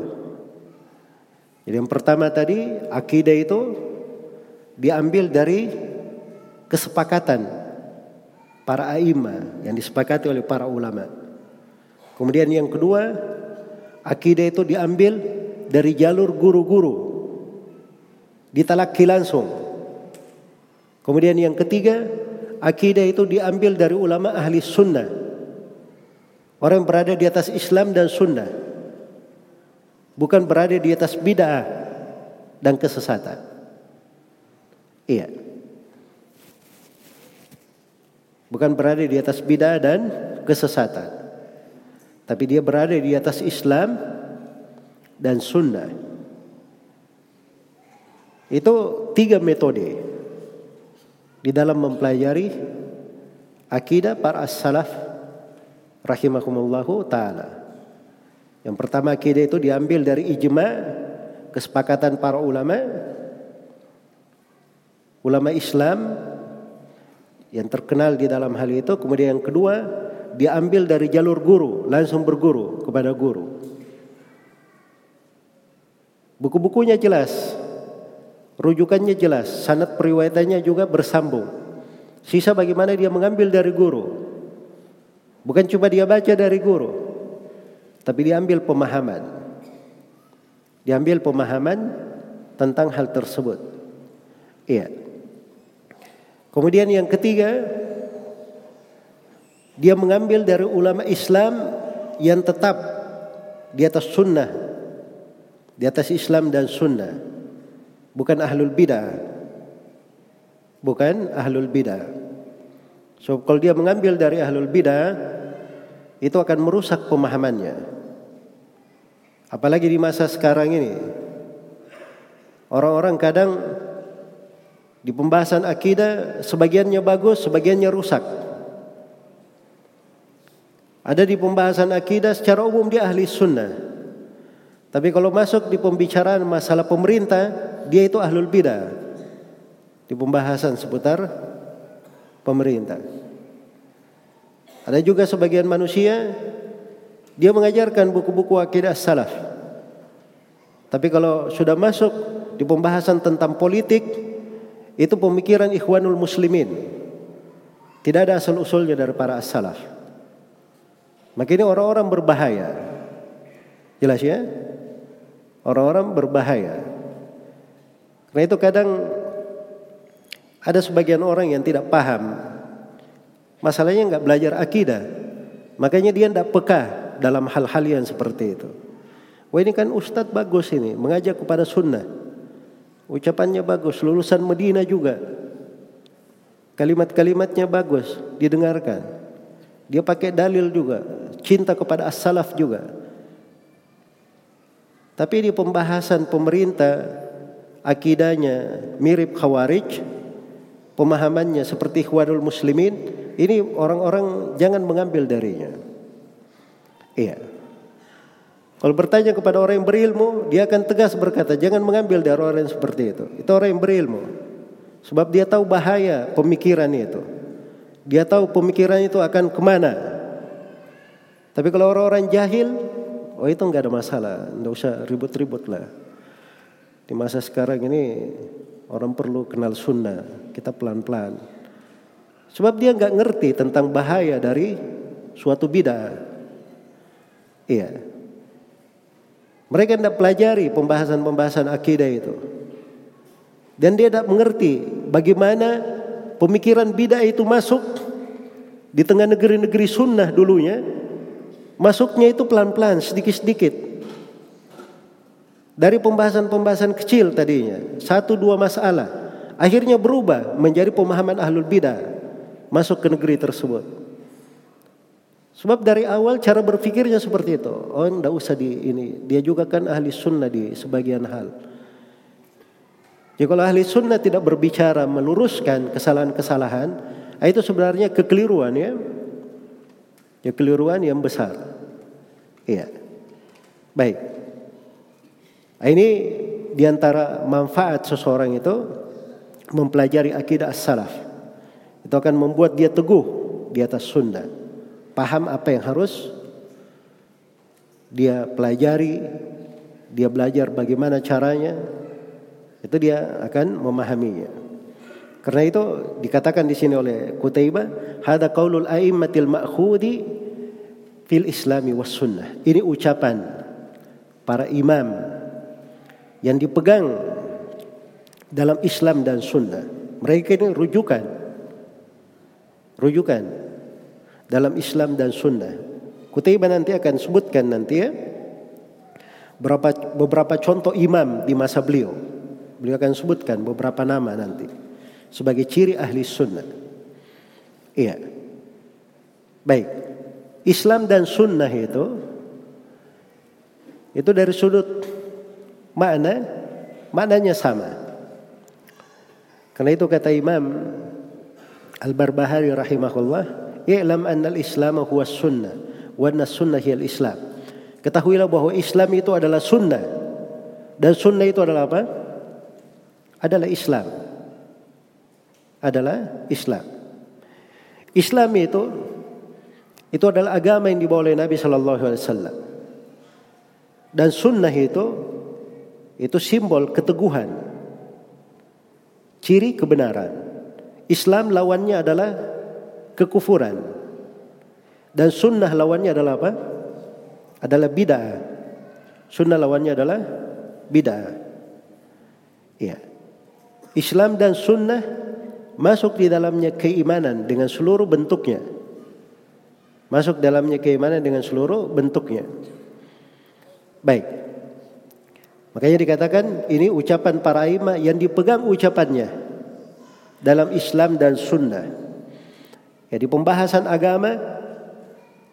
S1: Jadi yang pertama tadi akidah itu diambil dari kesepakatan para aima yang disepakati oleh para ulama. Kemudian yang kedua, akidah itu diambil dari jalur guru-guru. Ditalaki langsung. Kemudian yang ketiga, akidah itu diambil dari ulama ahli sunnah. Orang yang berada di atas Islam dan sunnah. Bukan berada di atas bid'ah dan kesesatan. Iya. Bukan berada di atas bid'ah dan kesesatan. Tapi dia berada di atas Islam dan sunnah. Itu tiga metode di dalam mempelajari akidah para as-salaf rahimakumullahu taala. Yang pertama akidah itu diambil dari ijma, kesepakatan para ulama, ulama Islam yang terkenal di dalam hal itu. Kemudian yang kedua diambil dari jalur guru, langsung berguru kepada guru. Buku-bukunya jelas, rujukannya jelas, sanad periwayatannya juga bersambung. Sisa bagaimana dia mengambil dari guru. Bukan cuma dia baca dari guru, tapi diambil pemahaman. Diambil pemahaman tentang hal tersebut. Iya. Kemudian yang ketiga, dia mengambil dari ulama Islam yang tetap di atas sunnah, di atas Islam dan sunnah, bukan ahlul bidah, bukan ahlul bidah. So kalau dia mengambil dari ahlul bidah, itu akan merusak pemahamannya. Apalagi di masa sekarang ini. Orang-orang kadang di pembahasan akidah sebagiannya bagus, sebagiannya rusak. Ada di pembahasan akidah secara umum dia ahli sunnah. Tapi kalau masuk di pembicaraan masalah pemerintah, dia itu ahlul bidah. Di pembahasan seputar pemerintah. Ada juga sebagian manusia dia mengajarkan buku-buku akidah salaf. Tapi kalau sudah masuk di pembahasan tentang politik, itu pemikiran ikhwanul muslimin. Tidak ada asal usulnya dari para as-salaf. Maka ini orang-orang berbahaya. Jelas ya? Orang-orang berbahaya. Karena itu kadang ada sebagian orang yang tidak paham. Masalahnya nggak belajar akidah. Makanya dia tidak peka dalam hal-hal yang seperti itu. Wah ini kan ustadz bagus ini, mengajak kepada sunnah. Ucapannya bagus, lulusan Medina juga. Kalimat-kalimatnya bagus, didengarkan. Dia pakai dalil juga, cinta kepada as-salaf juga. Tapi di pembahasan pemerintah, akidahnya mirip khawarij, pemahamannya seperti ikhwanul muslimin, ini orang-orang jangan mengambil darinya. Iya. Kalau bertanya kepada orang yang berilmu, dia akan tegas berkata, jangan mengambil dari orang yang seperti itu. Itu orang yang berilmu. Sebab dia tahu bahaya pemikiran itu. Dia tahu pemikiran itu akan ke mana. Tapi kalau orang-orang jahil, oh itu nggak ada masalah. Nggak usah ribut-ribut lah. Di masa sekarang ini orang perlu kenal sunnah. Kita pelan-pelan. Sebab dia nggak ngerti tentang bahaya dari suatu bidah. Iya. Mereka tidak pelajari pembahasan-pembahasan akidah itu. Dan dia tidak mengerti bagaimana pemikiran bidah itu masuk di tengah negeri-negeri sunnah dulunya. Masuknya itu pelan-pelan, sedikit-sedikit. Dari pembahasan-pembahasan kecil tadinya, satu dua masalah, akhirnya berubah menjadi pemahaman ahlul bidah masuk ke negeri tersebut. Sebab dari awal cara berpikirnya seperti itu. Oh, tidak usah di ini. Dia juga kan ahli sunnah di sebagian hal. Jadi kalau ahli sunnah tidak berbicara meluruskan kesalahan-kesalahan, itu sebenarnya kekeliruan ya. Ya keliruan yang besar. Iya. Baik. Nah, ini di antara manfaat seseorang itu mempelajari akidah as-salaf. Itu akan membuat dia teguh di atas sunnah paham apa yang harus dia pelajari, dia belajar bagaimana caranya, itu dia akan memahaminya. Karena itu dikatakan di sini oleh Kutaibah, hada qaulul a'immatil ma'khudi fil islami was sunnah. Ini ucapan para imam yang dipegang dalam Islam dan sunnah. Mereka ini rujukan. Rujukan dalam Islam dan Sunnah. Kutiba nanti akan sebutkan nanti ya beberapa beberapa contoh imam di masa beliau. Beliau akan sebutkan beberapa nama nanti sebagai ciri ahli sunnah. Iya. Baik. Islam dan sunnah itu itu dari sudut makna maknanya sama. Karena itu kata Imam Al-Barbahari rahimahullah I'lam al-Islam huwa sunnah wa anna sunnah hiya al-Islam. Ketahuilah bahwa Islam itu adalah sunnah. Dan sunnah itu adalah apa? Adalah Islam. Adalah Islam. Islam itu itu adalah agama yang dibawa oleh Nabi Shallallahu Alaihi Wasallam. Dan sunnah itu itu simbol keteguhan, ciri kebenaran. Islam lawannya adalah kekufuran. Dan sunnah lawannya adalah apa? Adalah bid'ah. Sunnah lawannya adalah bid'ah. Iya. Islam dan sunnah masuk di dalamnya keimanan dengan seluruh bentuknya. Masuk dalamnya keimanan dengan seluruh bentuknya. Baik. Makanya dikatakan ini ucapan para imam yang dipegang ucapannya dalam Islam dan sunnah. Ya, di pembahasan agama,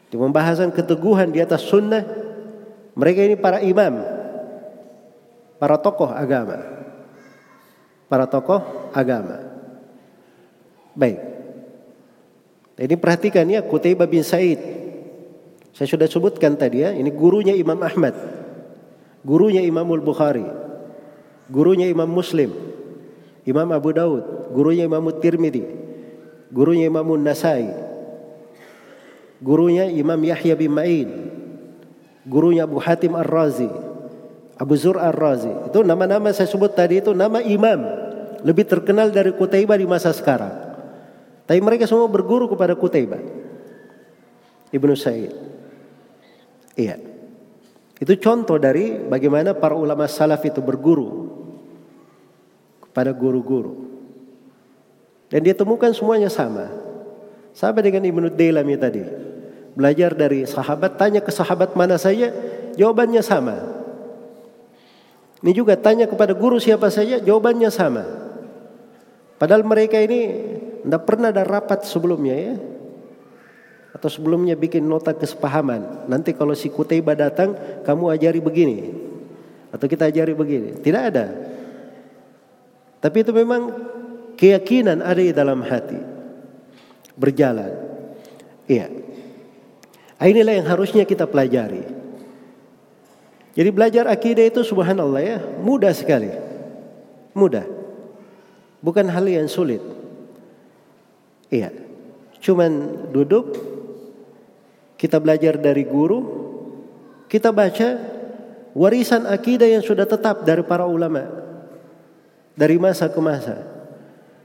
S1: di pembahasan keteguhan di atas sunnah, mereka ini para imam, para tokoh agama. Para tokoh agama. Baik. Ini perhatikan ya Kutaybah bin Said. Saya sudah sebutkan tadi ya, ini gurunya Imam Ahmad gurunya Imamul Bukhari, gurunya Imam Muslim, Imam Abu Daud, gurunya Imam Tirmidzi, gurunya Imam Nasai, gurunya Imam Yahya bin Ma'in, gurunya Abu Hatim Ar-Razi, Abu Zur Ar-Razi. Itu nama-nama saya sebut tadi itu nama imam lebih terkenal dari Kutaibah di masa sekarang. Tapi mereka semua berguru kepada Kutaibah. Ibnu Sa'id. Iya. Itu contoh dari bagaimana para ulama salaf itu berguru kepada guru-guru. Dan dia temukan semuanya sama. Sama dengan Ibnu Dailami tadi. Belajar dari sahabat, tanya ke sahabat mana saja, jawabannya sama. Ini juga tanya kepada guru siapa saja, jawabannya sama. Padahal mereka ini tidak pernah ada rapat sebelumnya ya atau sebelumnya bikin nota kesepahaman. Nanti kalau si Kutaiba datang, kamu ajari begini. Atau kita ajari begini. Tidak ada. Tapi itu memang keyakinan ada di dalam hati. Berjalan. Iya. Ah, inilah yang harusnya kita pelajari. Jadi belajar akidah itu subhanallah ya, mudah sekali. Mudah. Bukan hal yang sulit. Iya. Cuman duduk kita belajar dari guru, kita baca warisan akidah yang sudah tetap dari para ulama dari masa ke masa.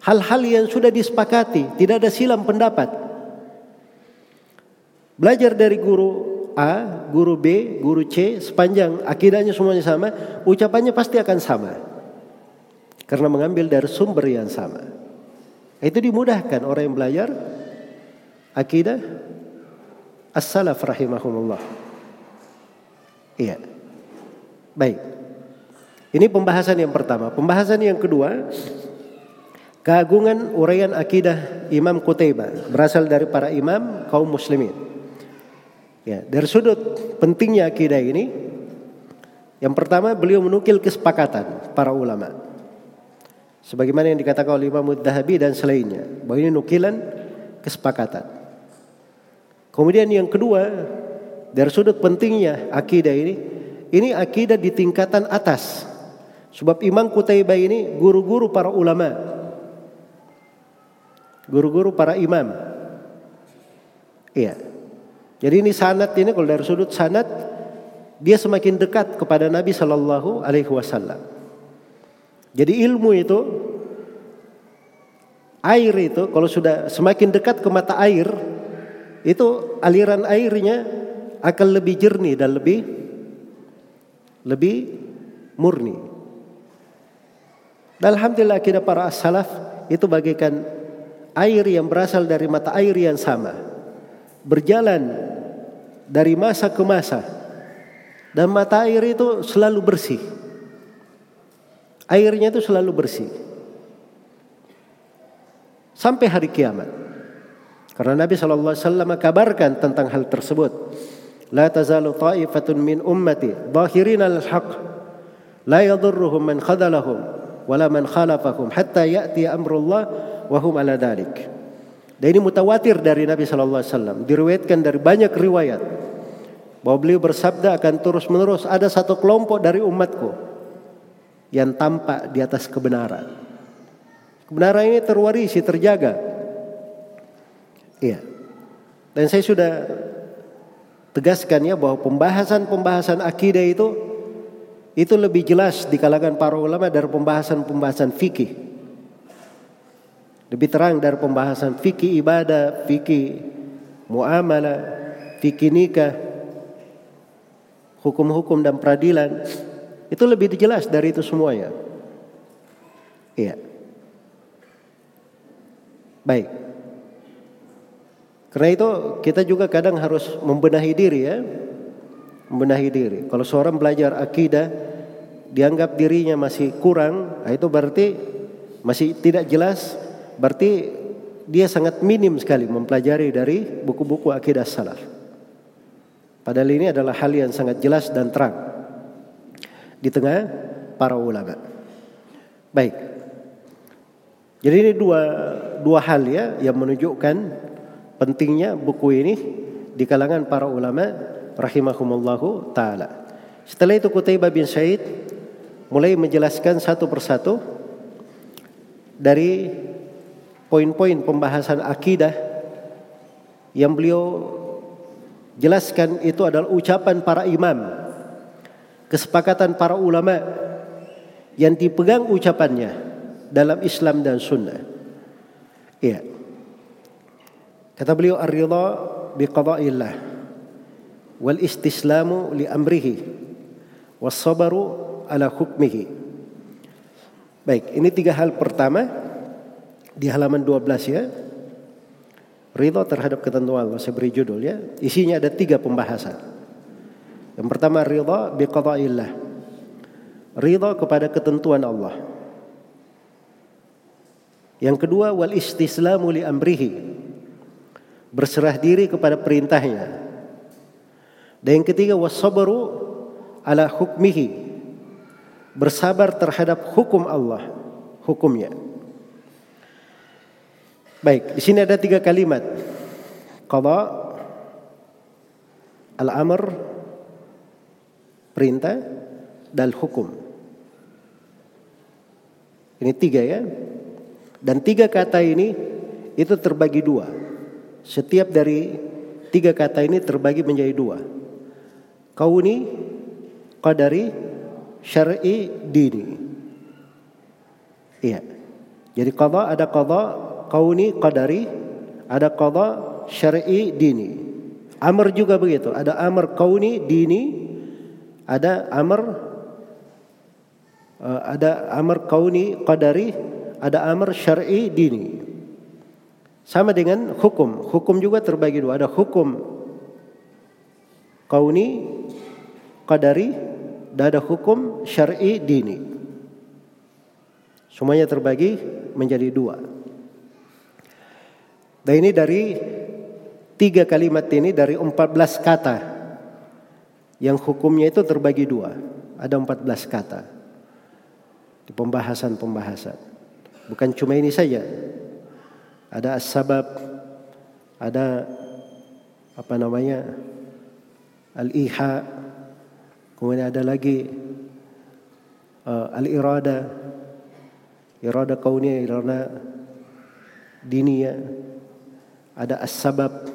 S1: Hal-hal yang sudah disepakati, tidak ada silam pendapat. Belajar dari guru A, guru B, guru C, sepanjang akidahnya semuanya sama, ucapannya pasti akan sama. Karena mengambil dari sumber yang sama. Itu dimudahkan orang yang belajar akidah as-salaf rahimahumullah. Iya. Baik. Ini pembahasan yang pertama. Pembahasan yang kedua, keagungan uraian akidah Imam Qutaibah berasal dari para imam kaum muslimin. Ya, dari sudut pentingnya akidah ini, yang pertama beliau menukil kesepakatan para ulama. Sebagaimana yang dikatakan oleh Imam Mudhahabi dan selainnya, bahwa ini nukilan kesepakatan. Kemudian yang kedua, dari sudut pentingnya akidah ini, ini akidah di tingkatan atas. Sebab Imam Kutaibah ini guru-guru para ulama. Guru-guru para imam. Iya. Jadi ini sanat ini kalau dari sudut sanat dia semakin dekat kepada Nabi Shallallahu Alaihi Wasallam. Jadi ilmu itu air itu kalau sudah semakin dekat ke mata air itu aliran airnya akan lebih jernih dan lebih lebih murni. Dan Alhamdulillah kita para salaf itu bagaikan air yang berasal dari mata air yang sama. Berjalan dari masa ke masa. Dan mata air itu selalu bersih. Airnya itu selalu bersih. Sampai hari kiamat. Karena Nabi SAW kabarkan tentang hal tersebut. La tazalu ta'ifatun min ummati zahirin al-haq la yadurruhum man khadalahum wala man khalafahum hatta ya'ti amrullah wa hum ala dalik. Dan ini mutawatir dari Nabi SAW. Diriwayatkan dari banyak riwayat. Bahwa beliau bersabda akan terus menerus ada satu kelompok dari umatku yang tampak di atas kebenaran. Kebenaran ini terwarisi, terjaga. Iya. Dan saya sudah tegaskan ya bahwa pembahasan-pembahasan akidah itu itu lebih jelas di kalangan para ulama dari pembahasan-pembahasan fikih. Lebih terang dari pembahasan fikih ibadah, fikih muamalah, fikih nikah, hukum-hukum dan peradilan. Itu lebih jelas dari itu semuanya. Iya. Baik. Karena itu kita juga kadang harus membenahi diri ya. Membenahi diri. Kalau seorang belajar akidah dianggap dirinya masih kurang, nah itu berarti masih tidak jelas, berarti dia sangat minim sekali mempelajari dari buku-buku akidah salaf. Padahal ini adalah hal yang sangat jelas dan terang di tengah para ulama. Baik. Jadi ini dua dua hal ya yang menunjukkan pentingnya buku ini di kalangan para ulama rahimahumullahu taala. Setelah itu Qutaibah bin Said mulai menjelaskan satu persatu dari poin-poin pembahasan akidah yang beliau jelaskan itu adalah ucapan para imam kesepakatan para ulama yang dipegang ucapannya dalam Islam dan Sunnah. Iya. Kata beliau ar-ridha bi qada'illah wal istislamu li amrihi was sabaru ala hukmihi. Baik, ini tiga hal pertama di halaman 12 ya. Ridha terhadap ketentuan Allah, saya beri judul ya. Isinya ada tiga pembahasan. Yang pertama ridha biqada'illah. Ridha kepada ketentuan Allah. Yang kedua wal istislamu li amrihi. Berserah diri kepada perintahnya. Dan yang ketiga wasabru ala hukmihi. Bersabar terhadap hukum Allah, hukumnya. Baik, di sini ada tiga kalimat. Qada al-amr perintah dan hukum. Ini tiga ya. Dan tiga kata ini itu terbagi dua. Setiap dari tiga kata ini terbagi menjadi dua. Kauni, qadari, syar'i, dini. Iya. Jadi qada ada qada, kauni, qadari, ada qada, syar'i, dini. Amr juga begitu. Ada amr kauni, dini, ada amr uh, ada amr kauni qadari, ada amr syar'i dini. Sama dengan hukum. Hukum juga terbagi dua. Ada hukum kauni qadari dan ada hukum syar'i dini. Semuanya terbagi menjadi dua. Dan ini dari tiga kalimat ini dari 14 kata yang hukumnya itu terbagi dua. Ada 14 kata di pembahasan-pembahasan. Bukan cuma ini saja. Ada sebab, ada apa namanya al-iha, kemudian ada lagi uh, al-irada, irada kauniyah, irada diniyah, ada as-sabab,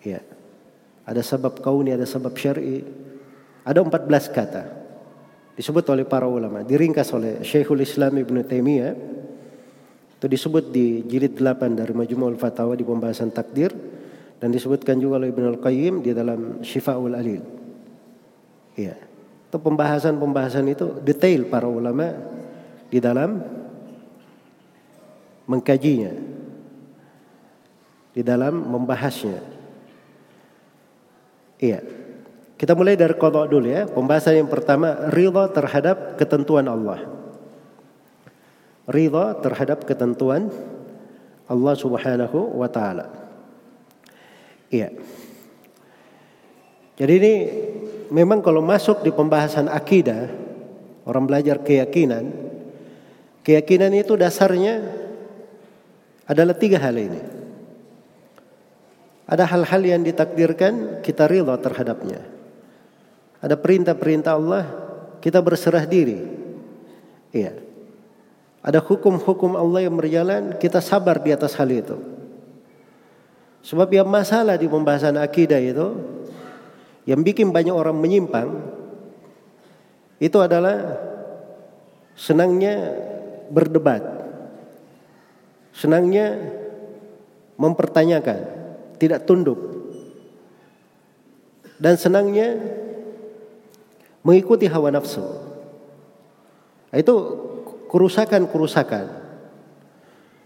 S1: ya. Ada sebab kauni, ada sebab syar'i. Ada 14 kata. Disebut oleh para ulama. Diringkas oleh Syekhul Islam Ibn Taimiyah. Itu disebut di jilid 8 dari Majmu'ul Fatawa di pembahasan takdir. Dan disebutkan juga oleh Ibn Al-Qayyim di dalam Syifa'ul Alil. Iya. Itu pembahasan-pembahasan itu detail para ulama di dalam mengkajinya. Di dalam membahasnya. Iya. Kita mulai dari kodok dulu ya. Pembahasan yang pertama, ridha terhadap ketentuan Allah. Ridha terhadap ketentuan Allah Subhanahu wa taala. Iya. Jadi ini memang kalau masuk di pembahasan akidah, orang belajar keyakinan, keyakinan itu dasarnya adalah tiga hal ini. Ada hal-hal yang ditakdirkan kita rela terhadapnya. Ada perintah-perintah Allah kita berserah diri. Iya. Ada hukum-hukum Allah yang berjalan kita sabar di atas hal itu. Sebab yang masalah di pembahasan akidah itu yang bikin banyak orang menyimpang itu adalah senangnya berdebat. Senangnya mempertanyakan, tidak tunduk. Dan senangnya mengikuti hawa nafsu. Itu kerusakan-kerusakan.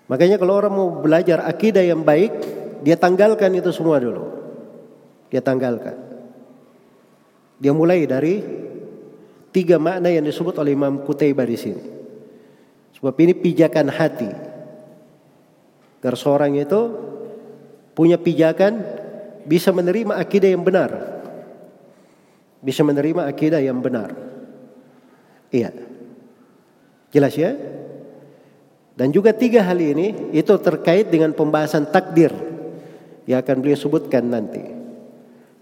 S1: Makanya kalau orang mau belajar akidah yang baik, dia tanggalkan itu semua dulu. Dia tanggalkan. Dia mulai dari tiga makna yang disebut oleh Imam Kutaybah di sini. Sebab ini pijakan hati. Agar seorang itu punya pijakan bisa menerima akidah yang benar. Bisa menerima akidah yang benar. Iya. Jelas ya? Dan juga tiga hal ini itu terkait dengan pembahasan takdir yang akan beliau sebutkan nanti.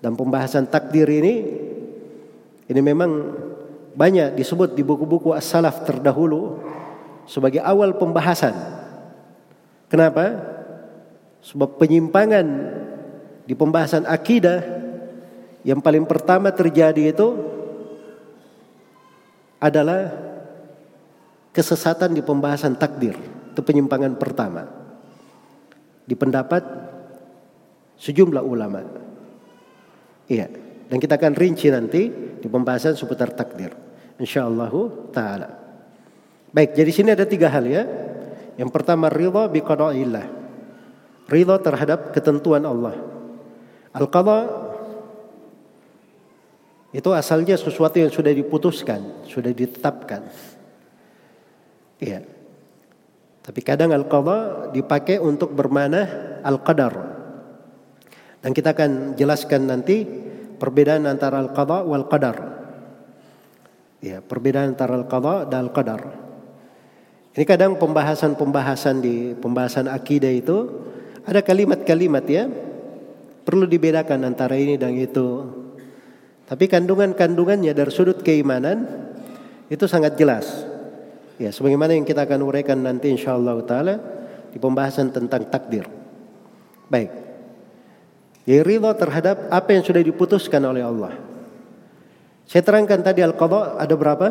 S1: Dan pembahasan takdir ini ini memang banyak disebut di buku-buku as-salaf terdahulu sebagai awal pembahasan. Kenapa? Sebab penyimpangan di pembahasan akidah yang paling pertama terjadi itu adalah kesesatan di pembahasan takdir. Itu penyimpangan pertama. Di pendapat sejumlah ulama. Iya. Dan kita akan rinci nanti di pembahasan seputar takdir. Insyaallah taala. Baik, jadi sini ada tiga hal ya. Yang pertama ridha bi qada'illah. Ridha terhadap ketentuan Allah. Al-qada itu asalnya sesuatu yang sudah diputuskan, sudah ditetapkan. Iya. Tapi kadang al-qada dipakai untuk bermana al-qadar. Dan kita akan jelaskan nanti perbedaan antara al-qada wal qadar. Ya, perbedaan antara al-qada dan al-qadar. Ini kadang pembahasan-pembahasan di pembahasan akidah itu ada kalimat-kalimat ya perlu dibedakan antara ini dan itu. Tapi kandungan-kandungannya dari sudut keimanan itu sangat jelas. Ya, sebagaimana yang kita akan uraikan nanti insyaallah taala di pembahasan tentang takdir. Baik. Ya ridha terhadap apa yang sudah diputuskan oleh Allah. Saya terangkan tadi al-qadha ada berapa?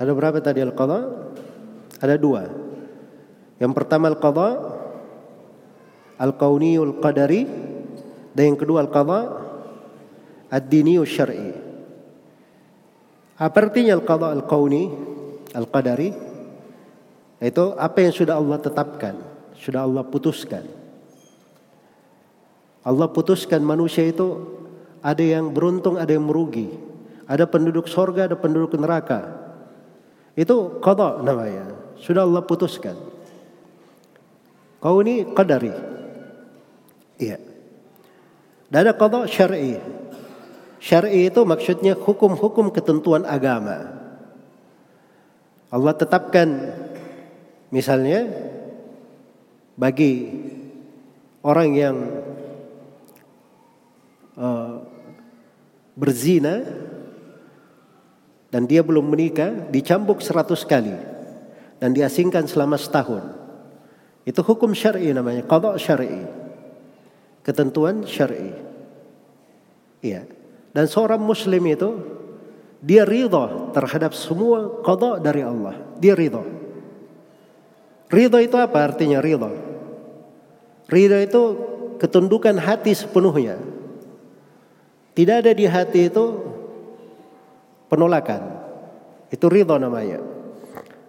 S1: Ada berapa tadi al-qadha? Ada dua. Yang pertama al-qadha al-kauniyul qadari dan yang kedua al-qadha ad-diniyul syar'i. Apa artinya al-qadha al-kauni al-qadari? Itu apa yang sudah Allah tetapkan, sudah Allah putuskan. Allah putuskan manusia itu ada yang beruntung, ada yang merugi. Ada penduduk sorga, ada penduduk neraka. Itu qada namanya. Sudah Allah putuskan. Kau ini qadari. Iya. Dan ada qada syar'i. Syar'i itu maksudnya hukum-hukum ketentuan agama. Allah tetapkan misalnya bagi orang yang uh, berzina dan dia belum menikah dicambuk seratus kali dan diasingkan selama setahun. Itu hukum syar'i namanya, qada syar'i. Ketentuan syar'i. Iya. Dan seorang muslim itu dia ridha terhadap semua qada dari Allah. Dia ridha. Ridha itu apa artinya ridha? Ridha itu ketundukan hati sepenuhnya tidak ada di hati itu penolakan. Itu ridho namanya.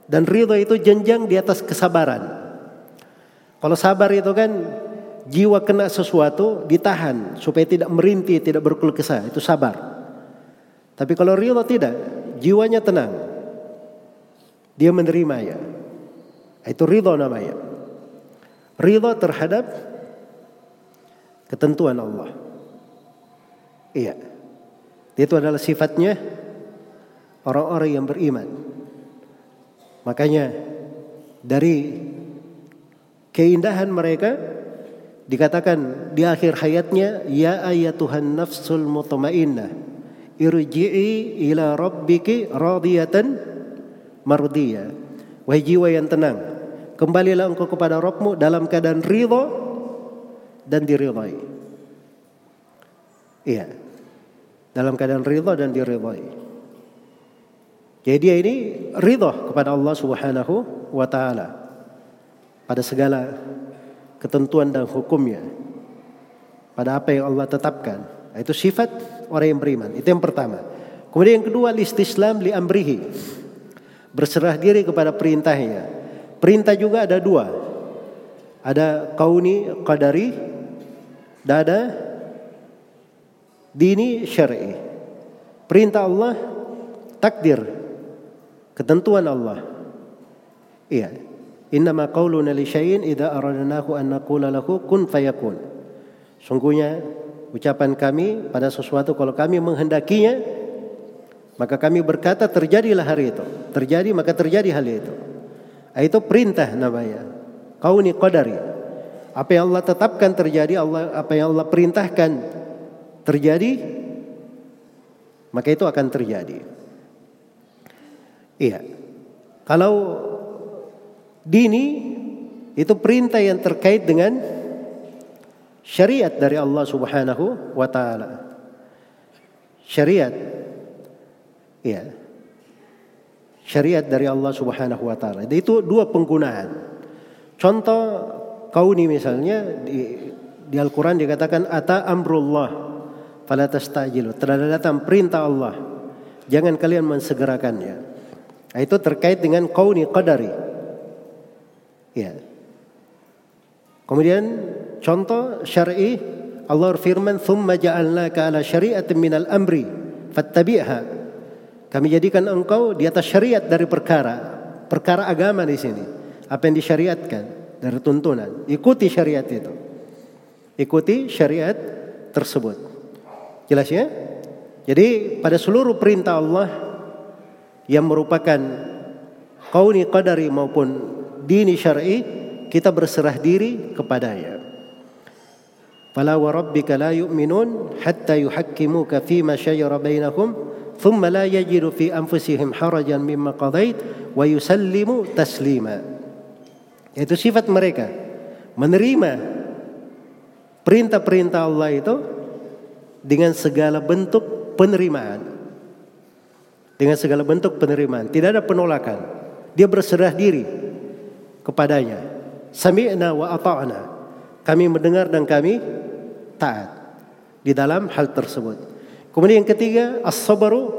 S1: Dan ridho itu jenjang di atas kesabaran. Kalau sabar itu kan jiwa kena sesuatu ditahan supaya tidak merintih, tidak berkeluh kesah. Itu sabar. Tapi kalau ridho tidak, jiwanya tenang. Dia menerima ya. Itu ridho namanya. Ridho terhadap ketentuan Allah. Iya. Itu adalah sifatnya orang-orang yang beriman. Makanya dari keindahan mereka dikatakan di akhir hayatnya ya ayatuhan nafsul mutmainnah irji'i ila rabbiki radiyatan mardiyah wahai jiwa yang tenang kembalilah engkau kepada Rabbmu dalam keadaan ridha dan diridhai. Iya dalam keadaan ridha dan diridhai. Jadi dia ini ridha kepada Allah Subhanahu wa taala pada segala ketentuan dan hukumnya pada apa yang Allah tetapkan. Itu sifat orang yang beriman. Itu yang pertama. Kemudian yang kedua listislam li amrihi. Berserah diri kepada perintahnya. Perintah juga ada dua. Ada kauni qadari dan ada dini syar'i. Perintah Allah takdir ketentuan Allah. Iya. Innama qauluna li syai'in idza aradnahu an naqula lahu kun fayakun. Sungguhnya ucapan kami pada sesuatu kalau kami menghendakinya maka kami berkata terjadilah hari itu. Terjadi maka terjadi hal itu. Itu perintah namanya. Kauni qadari. Apa yang Allah tetapkan terjadi, Allah apa yang Allah perintahkan terjadi, maka itu akan terjadi. Iya. Kalau Dini itu perintah yang terkait dengan syariat dari Allah Subhanahu wa taala. Syariat. Ya. Syariat dari Allah Subhanahu wa taala. Itu dua penggunaan. Contoh kauni misalnya di, di Al-Qur'an dikatakan ata amrullah fala tastajilu. Telah datang perintah Allah. Jangan kalian mensegerakannya. Itu terkait dengan kauni qadari. Ya. Kemudian contoh syar'i Allah firman thumma ja'alnaka ala syari'atin minal amri fattabi'ha. Kami jadikan engkau di atas syariat dari perkara, perkara agama di sini. Apa yang disyariatkan dari tuntunan. Ikuti syariat itu. Ikuti syariat tersebut. Jelas ya? Jadi pada seluruh perintah Allah yang merupakan kauni qadari maupun dini syar'i kita berserah diri kepadanya. Fala wa rabbika la yu'minun hatta yuhakkimuka fima syajara bainahum thumma la yajidu fi anfusihim harajan mimma qadait wa yusallimu taslima. Itu sifat mereka menerima perintah-perintah Allah itu dengan segala bentuk penerimaan. Dengan segala bentuk penerimaan, tidak ada penolakan. Dia berserah diri kepadanya. Sami'na wa ata'na. Kami mendengar dan kami taat di dalam hal tersebut. Kemudian yang ketiga, as-sabru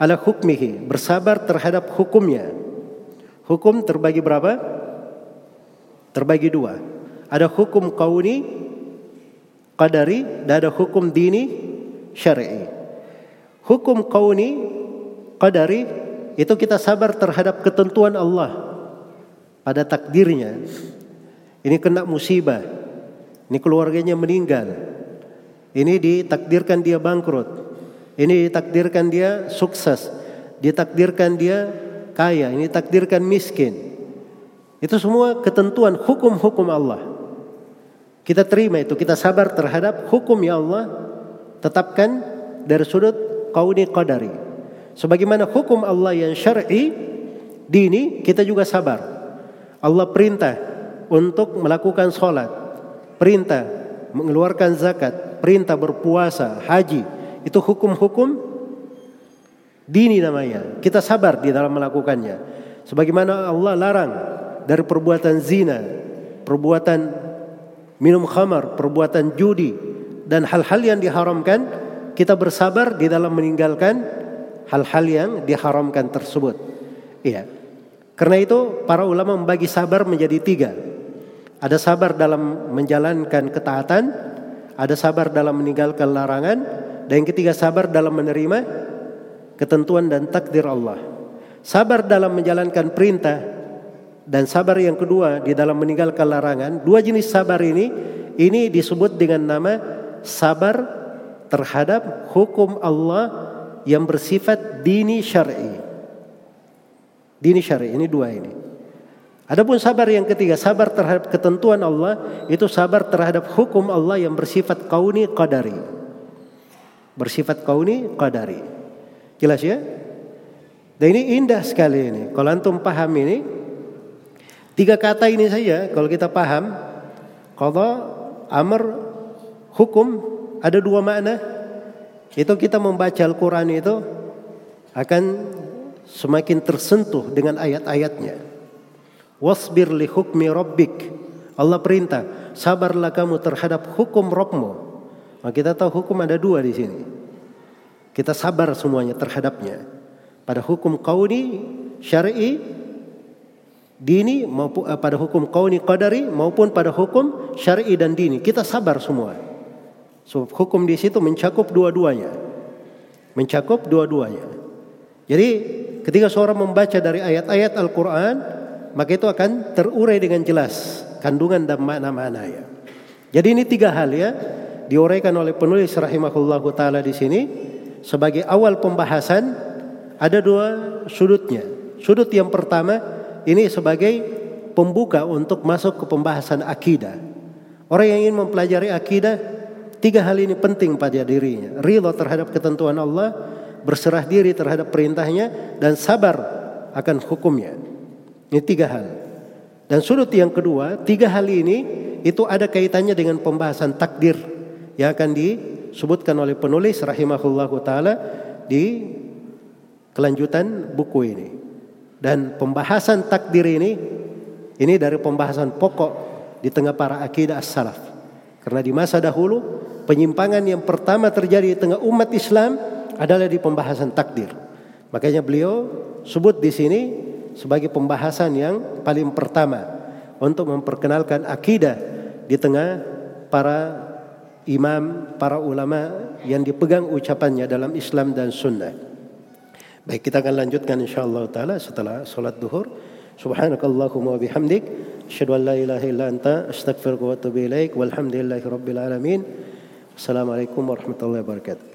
S1: ala hukmihi, bersabar terhadap hukumnya. Hukum terbagi berapa? Terbagi dua. Ada hukum kauni, qadari, dan ada hukum dini, syar'i. Hukum kauni, qadari, itu kita sabar terhadap ketentuan Allah pada takdirnya. Ini kena musibah. Ini keluarganya meninggal. Ini ditakdirkan dia bangkrut. Ini ditakdirkan dia sukses. Ditakdirkan dia kaya. Ini takdirkan miskin. Itu semua ketentuan hukum-hukum Allah. Kita terima itu, kita sabar terhadap hukum yang Allah tetapkan dari sudut kauni qadari. Sebagaimana hukum Allah yang syar'i, dini, kita juga sabar. Allah perintah untuk melakukan sholat, perintah mengeluarkan zakat, perintah berpuasa, haji, itu hukum-hukum dini namanya. Kita sabar di dalam melakukannya. Sebagaimana Allah larang dari perbuatan zina, perbuatan minum khamar, perbuatan judi dan hal-hal yang diharamkan, kita bersabar di dalam meninggalkan hal-hal yang diharamkan tersebut. Iya. Karena itu para ulama membagi sabar menjadi tiga. Ada sabar dalam menjalankan ketaatan, ada sabar dalam meninggalkan larangan, dan yang ketiga sabar dalam menerima ketentuan dan takdir Allah. Sabar dalam menjalankan perintah dan sabar yang kedua di dalam meninggalkan larangan. Dua jenis sabar ini ini disebut dengan nama sabar terhadap hukum Allah yang bersifat dini syar'i. Dini syari ini dua ini. Adapun sabar yang ketiga, sabar terhadap ketentuan Allah, itu sabar terhadap hukum Allah yang bersifat kauni qadari. Bersifat kauni qadari. Jelas ya? Dan ini indah sekali ini. Kalau antum paham ini, tiga kata ini saja kalau kita paham, kalau amr, hukum ada dua makna. Itu kita membaca Al-Quran itu akan semakin tersentuh dengan ayat-ayatnya. Wasbir li hukmi rabbik. Allah perintah, sabarlah kamu terhadap hukum Rabbmu. Nah, kita tahu hukum ada dua di sini. Kita sabar semuanya terhadapnya. Pada hukum kauni, syar'i, dini maupun eh, pada hukum kauni qadari maupun pada hukum syar'i dan dini. Kita sabar semua. So, hukum di situ mencakup dua-duanya. Mencakup dua-duanya. Jadi ketika seorang membaca dari ayat-ayat Al-Quran, maka itu akan terurai dengan jelas kandungan dan makna-makna ya. Jadi ini tiga hal ya diuraikan oleh penulis rahimahullah taala di sini sebagai awal pembahasan ada dua sudutnya. Sudut yang pertama ini sebagai pembuka untuk masuk ke pembahasan akidah. Orang yang ingin mempelajari akidah tiga hal ini penting pada dirinya. Ridho terhadap ketentuan Allah, berserah diri terhadap perintahnya dan sabar akan hukumnya. Ini tiga hal. Dan sudut yang kedua, tiga hal ini itu ada kaitannya dengan pembahasan takdir yang akan disebutkan oleh penulis rahimahullahu taala di kelanjutan buku ini. Dan pembahasan takdir ini ini dari pembahasan pokok di tengah para akidah as-salaf. Karena di masa dahulu penyimpangan yang pertama terjadi di tengah umat Islam adalah di pembahasan takdir. Makanya beliau sebut di sini sebagai pembahasan yang paling pertama untuk memperkenalkan akidah di tengah para imam, para ulama yang dipegang ucapannya dalam Islam dan sunnah. Baik, kita akan lanjutkan insyaallah taala setelah salat duhur. Subhanakallahumma wa bihamdik asyhadu an la ilaha illa anta astaghfiruka wa atubu ilaik walhamdulillahi rabbil alamin. Assalamualaikum warahmatullahi wabarakatuh.